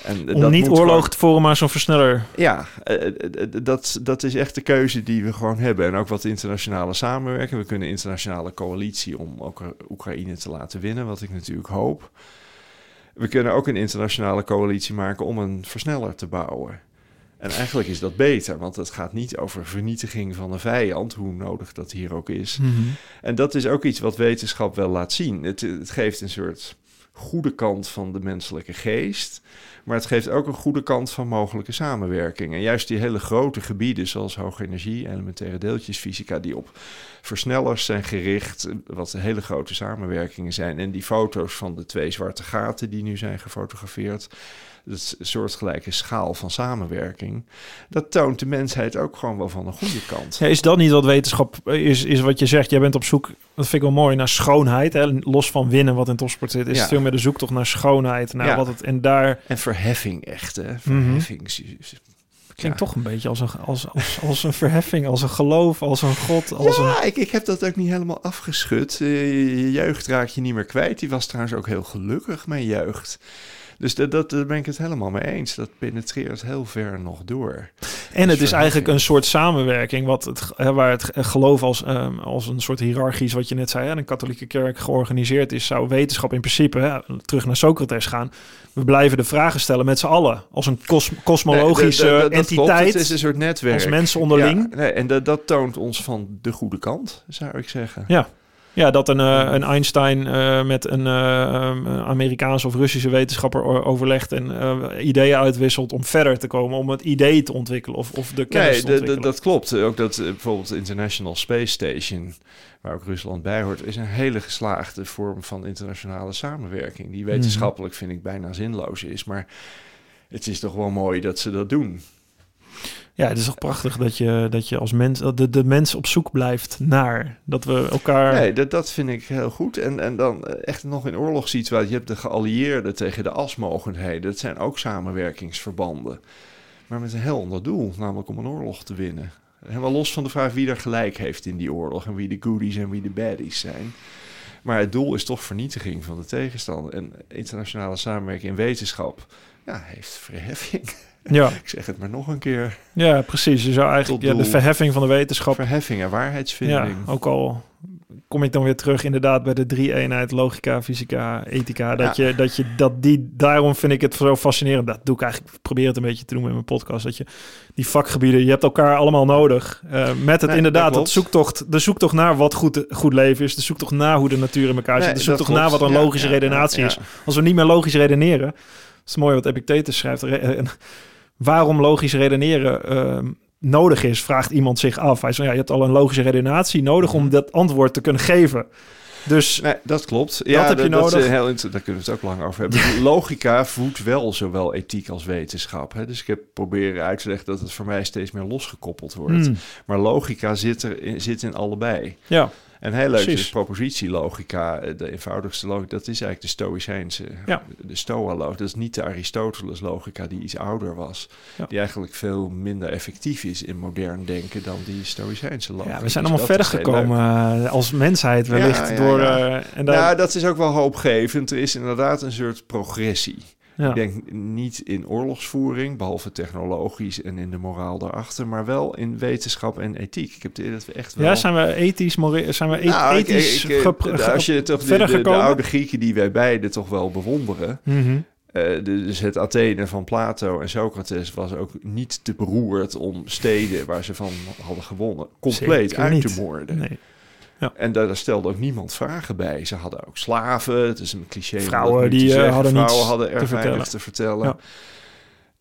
En Om dat niet oorlog te voeren, maar zo'n versneller. ja, eh, eh, eh, dat, dat is echt de keuze die we gewoon hebben. En ook wat internationale samenwerking. We kunnen een internationale coalitie om ook Oekraïne te laten winnen, wat ik natuurlijk hoop. We kunnen ook een internationale coalitie maken om een versneller te bouwen. En eigenlijk is dat beter, want het gaat niet over vernietiging van een vijand, hoe nodig dat hier ook is. En dat is ook iets wat wetenschap wel laat zien. Het, het geeft een soort goede kant van de menselijke geest. Maar het geeft ook een goede kant van mogelijke samenwerking. En juist die hele grote gebieden, zoals hoge energie, elementaire deeltjesfysica, die op versnellers zijn gericht, wat hele grote samenwerkingen zijn. En die foto's van de twee zwarte gaten die nu zijn gefotografeerd, dat soortgelijke schaal van samenwerking, dat toont de mensheid ook gewoon wel van een goede kant. Ja, is dat niet wat wetenschap is, is wat je zegt? Jij bent op zoek, dat vind ik wel mooi, naar schoonheid. Hè? Los van winnen wat in topsport zit, is Ja. het veel meer de zoektocht naar schoonheid. Naar Ja. wat het, en daar En verheffing echt, hè? Verheffing. klinkt Ja. toch een beetje als een, als, als, als een verheffing, als een geloof, als een god. Als een, Ja, ik, ik heb dat ook niet helemaal afgeschud. Eh, je jeugd raak je niet meer kwijt. Die was trouwens ook heel gelukkig, mijn jeugd. Dus dat, dat, daar ben ik het helemaal mee eens. Dat penetreert heel ver nog door. En het is eigenlijk een soort samenwerking, wat het, waar het geloof als, ehm, als een soort hiërarchisch, wat je net zei, een katholieke kerk georganiseerd is, zou wetenschap in principe, hè, terug naar Socrates gaan. We blijven de vragen stellen met z'n allen, als een kos- kosmologische Nee, entiteit, Het is een soort netwerk. als mensen onderling. Ja, nee, en dat, dat toont ons van de goede kant, zou ik zeggen. Ja. Ja, dat een, eh, een Einstein eh, met een um, Amerikaanse of Russische wetenschapper overlegt en ideeën uitwisselt om verder te komen, om het idee te ontwikkelen of, of de kennis Nee, te dat klopt. Ook dat bijvoorbeeld de International Space Station, waar ook Rusland bij hoort, is een hele geslaagde vorm van internationale samenwerking. Die wetenschappelijk vind ik bijna zinloos is. Maar het is toch wel mooi dat ze dat doen. Ja, het is toch prachtig dat je, dat je als mens, de, de mens op zoek blijft naar. Dat we elkaar. Nee, dat, dat vind ik heel goed. En, en dan eh, echt nog in oorlogssituatie. Je hebt de geallieerden tegen de asmogendheden. Dat zijn ook samenwerkingsverbanden. Maar met een heel ander doel, namelijk om een oorlog te winnen. Helemaal los van de vraag wie er gelijk heeft in die oorlog. En wie de goodies en wie de baddies zijn. Maar het doel is toch vernietiging van de tegenstander. En internationale samenwerking in wetenschap ja, heeft verheffing. [laughs] Ja, Ik zeg het maar nog een keer. ja, precies. Je zou eigenlijk ja, de verheffing van de wetenschap. Verheffing en Ja, waarheidsvinding. ook al kom ik dan weer terug inderdaad bij de drie eenheid logica, fysica, ethica. Dat, Ja. je, dat je dat die, daarom vind ik het zo fascinerend. Dat doe ik eigenlijk, ik probeer het een beetje te doen met mijn podcast. Dat je die vakgebieden, je hebt elkaar allemaal nodig. Eh, met het Nee, inderdaad, dat zoektocht, de zoektocht naar wat goed, goed leven is. De zoektocht naar hoe de natuur in elkaar zit. Nee, De zoektocht naar wat een logische redenatie is. Als we niet meer logisch redeneren, dat is mooi wat Epictetus schrijft. Re- eh, waarom logisch redeneren ehm, nodig is, vraagt iemand zich af. Hij zegt, ja, je hebt al een logische redenatie nodig Mhm. om dat antwoord te kunnen geven. Dus Nee, dat klopt. Ja, heb je dat, dat is nodig. heel daar kunnen we het ook lang over hebben. [laughs] Logica voedt wel zowel ethiek als wetenschap. Hè? Dus ik heb proberen uit te leggen dat het voor mij steeds meer losgekoppeld wordt. hmm, Maar logica zit, er in, zit in allebei. ja, En heel leuk Precies. is propositielogica, eh, de eenvoudigste logica, dat is eigenlijk de Stoïcijnse, Ja. de Stoa-logica. Dat is niet de Aristoteles-logica die iets ouder was. Ja. Die eigenlijk veel minder effectief is in modern denken dan die Stoïcijnse logica. ja, we zijn Dus allemaal verder leuk. gekomen eh, als mensheid wellicht. Ja, door, ja. eh, en daar, Nou, dat is ook wel hoopgevend. Er is inderdaad een soort progressie. Ja. Ik denk niet in oorlogsvoering, behalve technologisch en in de moraal daarachter, maar wel in wetenschap en ethiek. Ik heb de idee dat we echt wel... ja, zijn we ethisch, more- zijn we Nou, ethisch ik- ik- als je toch de, de, de oude Grieken die wij beiden toch wel bewonderen. Mhm. eh, dus het Athene van Plato en Socrates was ook niet te beroerd om steden waar ze van hadden gewonnen compleet Zeker uit niet. te moorden. Nee. En daar, daar stelde ook niemand vragen bij. Ze hadden ook slaven. Het is een cliché. Vrouwen die, eh, hadden Vrouwen niets hadden te vertellen. te vertellen. Ja.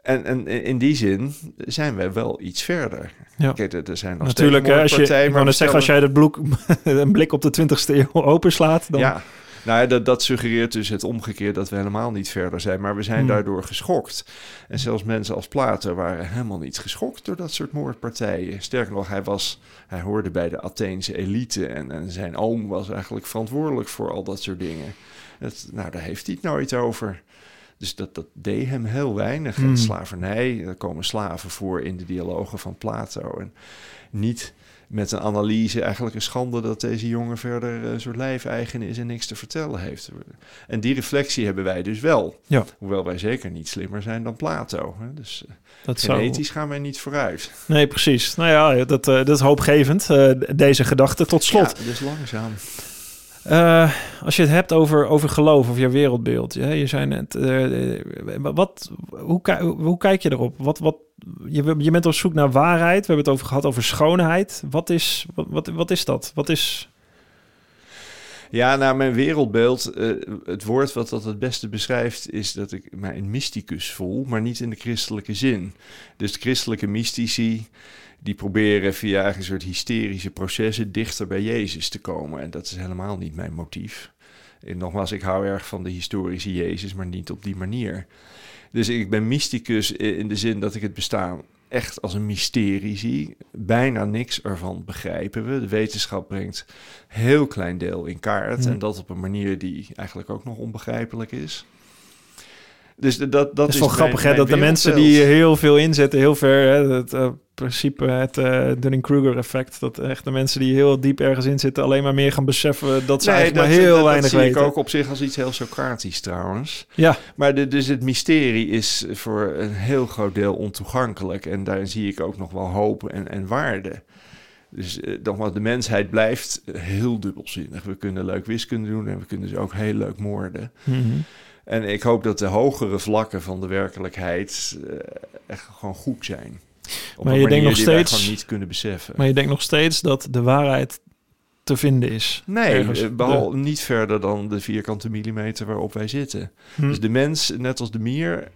En, en in die zin zijn wij wel iets verder. Ja. Kijk, er- er zijn nog Natuurlijk, hè, als je, steeds ik wou net zeggen, als jij dat bloek, [laughs] een blik op de 20ste eeuw openslaat, dan Ja, nou dat, dat suggereert dus het omgekeerd dat we helemaal niet verder zijn. Maar we zijn Hmm. daardoor geschokt. En zelfs mensen als Plato waren helemaal niet geschokt door dat soort moordpartijen. Sterker nog, hij, was, hij hoorde bij de Atheense elite. En, en zijn oom was eigenlijk verantwoordelijk voor al dat soort dingen. Het, nou, daar heeft hij het nooit over. Dus dat, dat deed hem heel weinig. En Hmm. slavernij, er komen slaven voor in de dialogen van Plato. En niet met een analyse eigenlijk een schande dat deze jongen verder eh, een soort lijfeigen is en niks te vertellen heeft. En die reflectie hebben wij dus wel. Ja. Hoewel wij zeker niet slimmer zijn dan Plato. Hè? Dus eh, dat zou... genetisch gaan wij niet vooruit. Nee, precies. Nou ja, dat, eh, dat is hoopgevend, deze gedachte. Tot slot, Ja, dus langzaam. Eh, als je het hebt over, over geloof of je wereldbeeld. Ja, je zei net, eh, eh, wat, hoe, hoe kijk je erop? Wat, wat, je, je bent op zoek naar waarheid. We hebben het over gehad over schoonheid. Wat is, wat, wat, wat is dat? Wat is... Ja, nou, mijn wereldbeeld, het woord wat dat het beste beschrijft, is dat ik mij een mysticus voel, maar niet in de christelijke zin. Dus christelijke mystici, die proberen via een soort hysterische processen dichter bij Jezus te komen. En dat is helemaal niet mijn motief. En nogmaals, ik hou erg van de historische Jezus, maar niet op die manier. Dus ik ben mysticus in de zin dat ik het bestaan echt als een mysterie zie. Bijna niks ervan begrijpen we. De wetenschap brengt een heel klein deel in kaart. En dat op een manier die eigenlijk ook nog onbegrijpelijk is. Dus dat, dat, Dat is wel grappig, hè? Dat de mensen die heel veel inzetten, heel ver, hè, het eh, principe, het eh Dunning-Kruger effect, dat echt de mensen die heel diep ergens in zitten, alleen maar meer gaan beseffen dat ze Nee, eigenlijk dat, maar heel dat, weinig dat zie weten. ik ook op zich als iets heel Socratisch trouwens. Ja, Maar de, dus het mysterie is voor een heel groot deel ontoegankelijk. En daarin zie ik ook nog wel hoop en, en waarde. Dus eh, nogmaals, de mensheid blijft heel dubbelzinnig. We kunnen leuk wiskunde doen en we kunnen ze ook heel leuk moorden. Mhm. En ik hoop dat de hogere vlakken van de werkelijkheid eh, echt gewoon goed zijn. Op Maar je denkt nog steeds- niet kunnen beseffen. maar je denkt nog steeds dat de waarheid te vinden is. Nee, eh, behalve niet verder dan de vierkante millimeter waarop wij zitten. Hm. Dus de mens, net als de mier,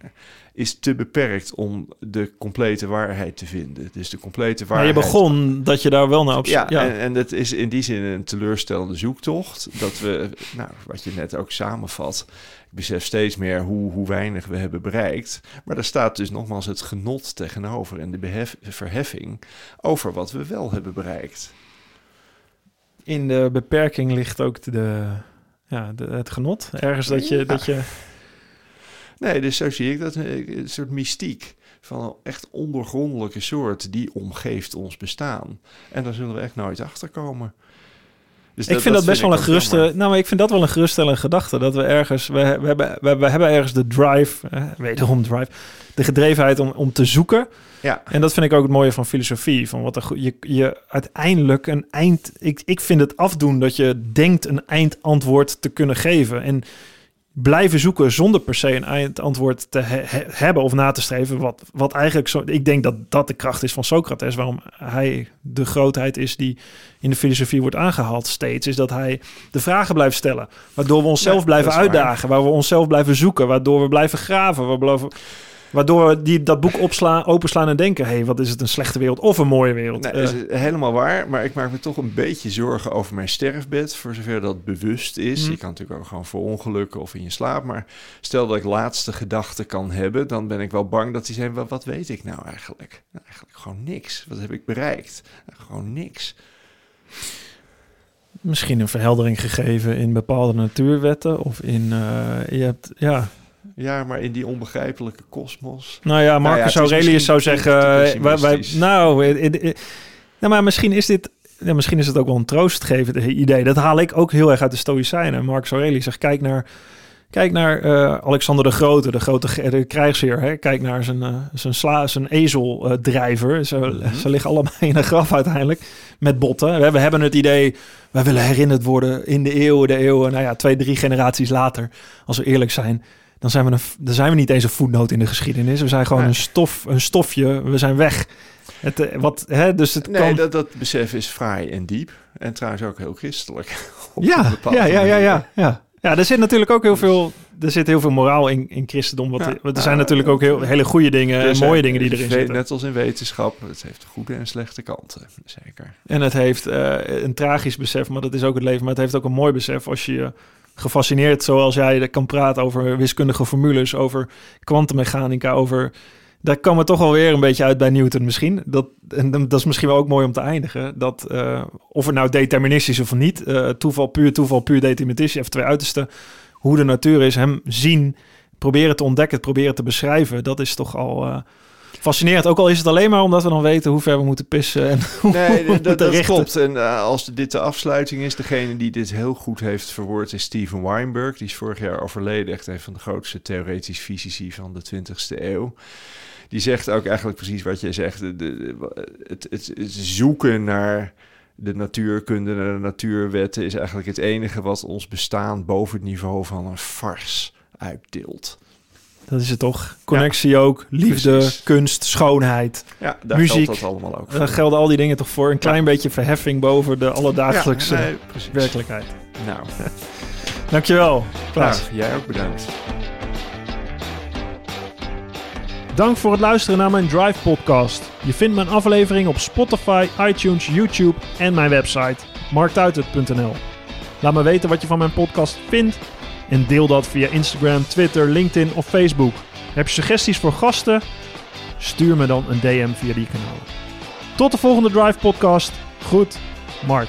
is te beperkt om de complete waarheid te vinden. Dus de complete Maar je waarheid. begon dat je daar wel naar op Ja, ja. En, en het is in die zin een teleurstellende zoektocht. Dat we, nou, wat je net ook samenvat. Ik besef steeds meer hoe, hoe weinig we hebben bereikt. Maar daar staat dus nogmaals het genot tegenover en de behef, verheffing over wat we wel hebben bereikt. In de beperking ligt ook de, ja, de, het genot. Ergens dat je, dat je Nee, dus zo zie ik dat een soort mystiek van een echt ondergrondelijke soort die omgeeft ons bestaan. En daar zullen we echt nooit achter komen. Dus ik vind dat, best wel een geruste. jammer. Nou, maar ik vind dat wel een geruststellende gedachte. Dat we ergens. We, we, hebben, we, we hebben ergens de drive. Eh, wederom drive. De gedrevenheid om, om te zoeken. Ja, En dat vind ik ook het mooie van filosofie. Van wat je, je uiteindelijk een eind. Ik, ik vind het afdoen dat je denkt een eindantwoord te kunnen geven. En blijven zoeken zonder per se een eindantwoord te he- he- hebben of na te streven. Wat, wat eigenlijk zo. Ik denk dat dat de kracht is van Socrates. Waarom hij de grootheid is die in de filosofie wordt aangehaald steeds. Is dat hij de vragen blijft stellen. Waardoor we onszelf Ja, blijven waar. uitdagen. Waar we onszelf blijven zoeken. Waardoor we blijven graven. We blijven, Waardoor die, dat boek opslaan, openslaan en denken... hé, hey, wat is het een slechte wereld of een mooie wereld? nee, Eh, is helemaal waar. Maar ik maak me toch een beetje zorgen over mijn sterfbed. Voor zover dat bewust is. Mhm. Je kan natuurlijk ook gewoon voor ongelukken of in je slaap. Maar stel dat ik laatste gedachten kan hebben. Dan ben ik wel bang dat die zijn. Wat, wat weet ik nou eigenlijk? Nou, eigenlijk gewoon niks. Wat heb ik bereikt? Nou, gewoon niks. misschien een verheldering gegeven in bepaalde natuurwetten... of in... eh, je hebt, ja... Ja, maar in die onbegrijpelijke kosmos. Nou ja, ja, Marcus Aurelius zou zeggen... eh, wij, wij, nou, eh, eh, nou, maar misschien is dit... Ja, misschien is het ook wel een troostgevend idee. Dat haal ik ook heel erg uit de Stoïcijnen. Marcus Aurelius zegt, kijk naar... Kijk naar Alexander de Grote, de grote de krijgsheer. Hè? Kijk naar zijn, eh, zijn, sla, zijn ezeldrijver. Ze, Mhm. ze liggen allemaal in een graf uiteindelijk met botten. We, we hebben het idee, wij willen herinnerd worden in de eeuwen, de eeuwen. Nou ja, twee, drie generaties later, als we eerlijk zijn... Dan zijn, we een, dan zijn we niet eens een voetnoot in de geschiedenis. We zijn gewoon Nee. een, stof, een stofje. We zijn weg. Het, eh, wat, hè, dus het Nee, kan... dat, dat besef is fraai en diep. En trouwens ook heel christelijk. [laughs] ja, ja, ja, ja, ja, ja. Ja, er zit natuurlijk ook heel veel, er zit heel veel moraal in, in christendom. Wat, Ja, er zijn natuurlijk ook heel, hele goede dingen en mooie dingen die erin zitten. Net als in wetenschap, het heeft goede en slechte kanten. Zeker. En het heeft eh, een tragisch besef, maar dat is ook het leven. Maar het heeft ook een mooi besef als je je gefascineerd, zoals jij kan praten over wiskundige formules, over kwantummechanica, over... Daar kwam het toch alweer een beetje uit bij Newton misschien. Dat, en dat is misschien wel ook mooi om te eindigen. Dat, eh, of het nou deterministisch is of niet. eh, toeval, puur toeval, puur deterministisch. Even twee uitersten. Hoe de natuur is, hem zien, proberen te ontdekken, proberen te beschrijven. Dat is toch al eh, fascinerend. Ook al is het alleen maar omdat we dan weten hoe ver we moeten pissen. En [laughs] Nee, dat, dat klopt. En eh, als dit de afsluiting is, degene die dit heel goed heeft verwoord is Steven Weinberg. Die is vorig jaar overleden. Echt een van de grootste theoretisch fysici van de 20ste eeuw. Die zegt ook eigenlijk precies wat jij zegt. De, de- het, het, het zoeken naar de natuurkunde, naar de natuurwetten... is eigenlijk het enige wat ons bestaan boven het niveau van een farce uitdeelt. Dat is het toch. Connectie ook, liefde, Precies. kunst, schoonheid. Ja, daar Muziek. geldt dat allemaal ook Daar gelden al die dingen toch voor. Een klein beetje verheffing boven de alledaagse nee, werkelijkheid. Nou, [laughs] Dankjewel, Klaas. nou, jij ook bedankt. Dank voor het luisteren naar mijn Drive podcast. Je vindt mijn aflevering op Spotify, iTunes, YouTube en mijn website marktuitert.nl. Laat me weten wat je van mijn podcast vindt en deel dat via Instagram, Twitter, LinkedIn of Facebook. Heb je suggesties voor gasten? Stuur me dan een DM via die kanalen. Tot de volgende Drive podcast. Goed, Mark.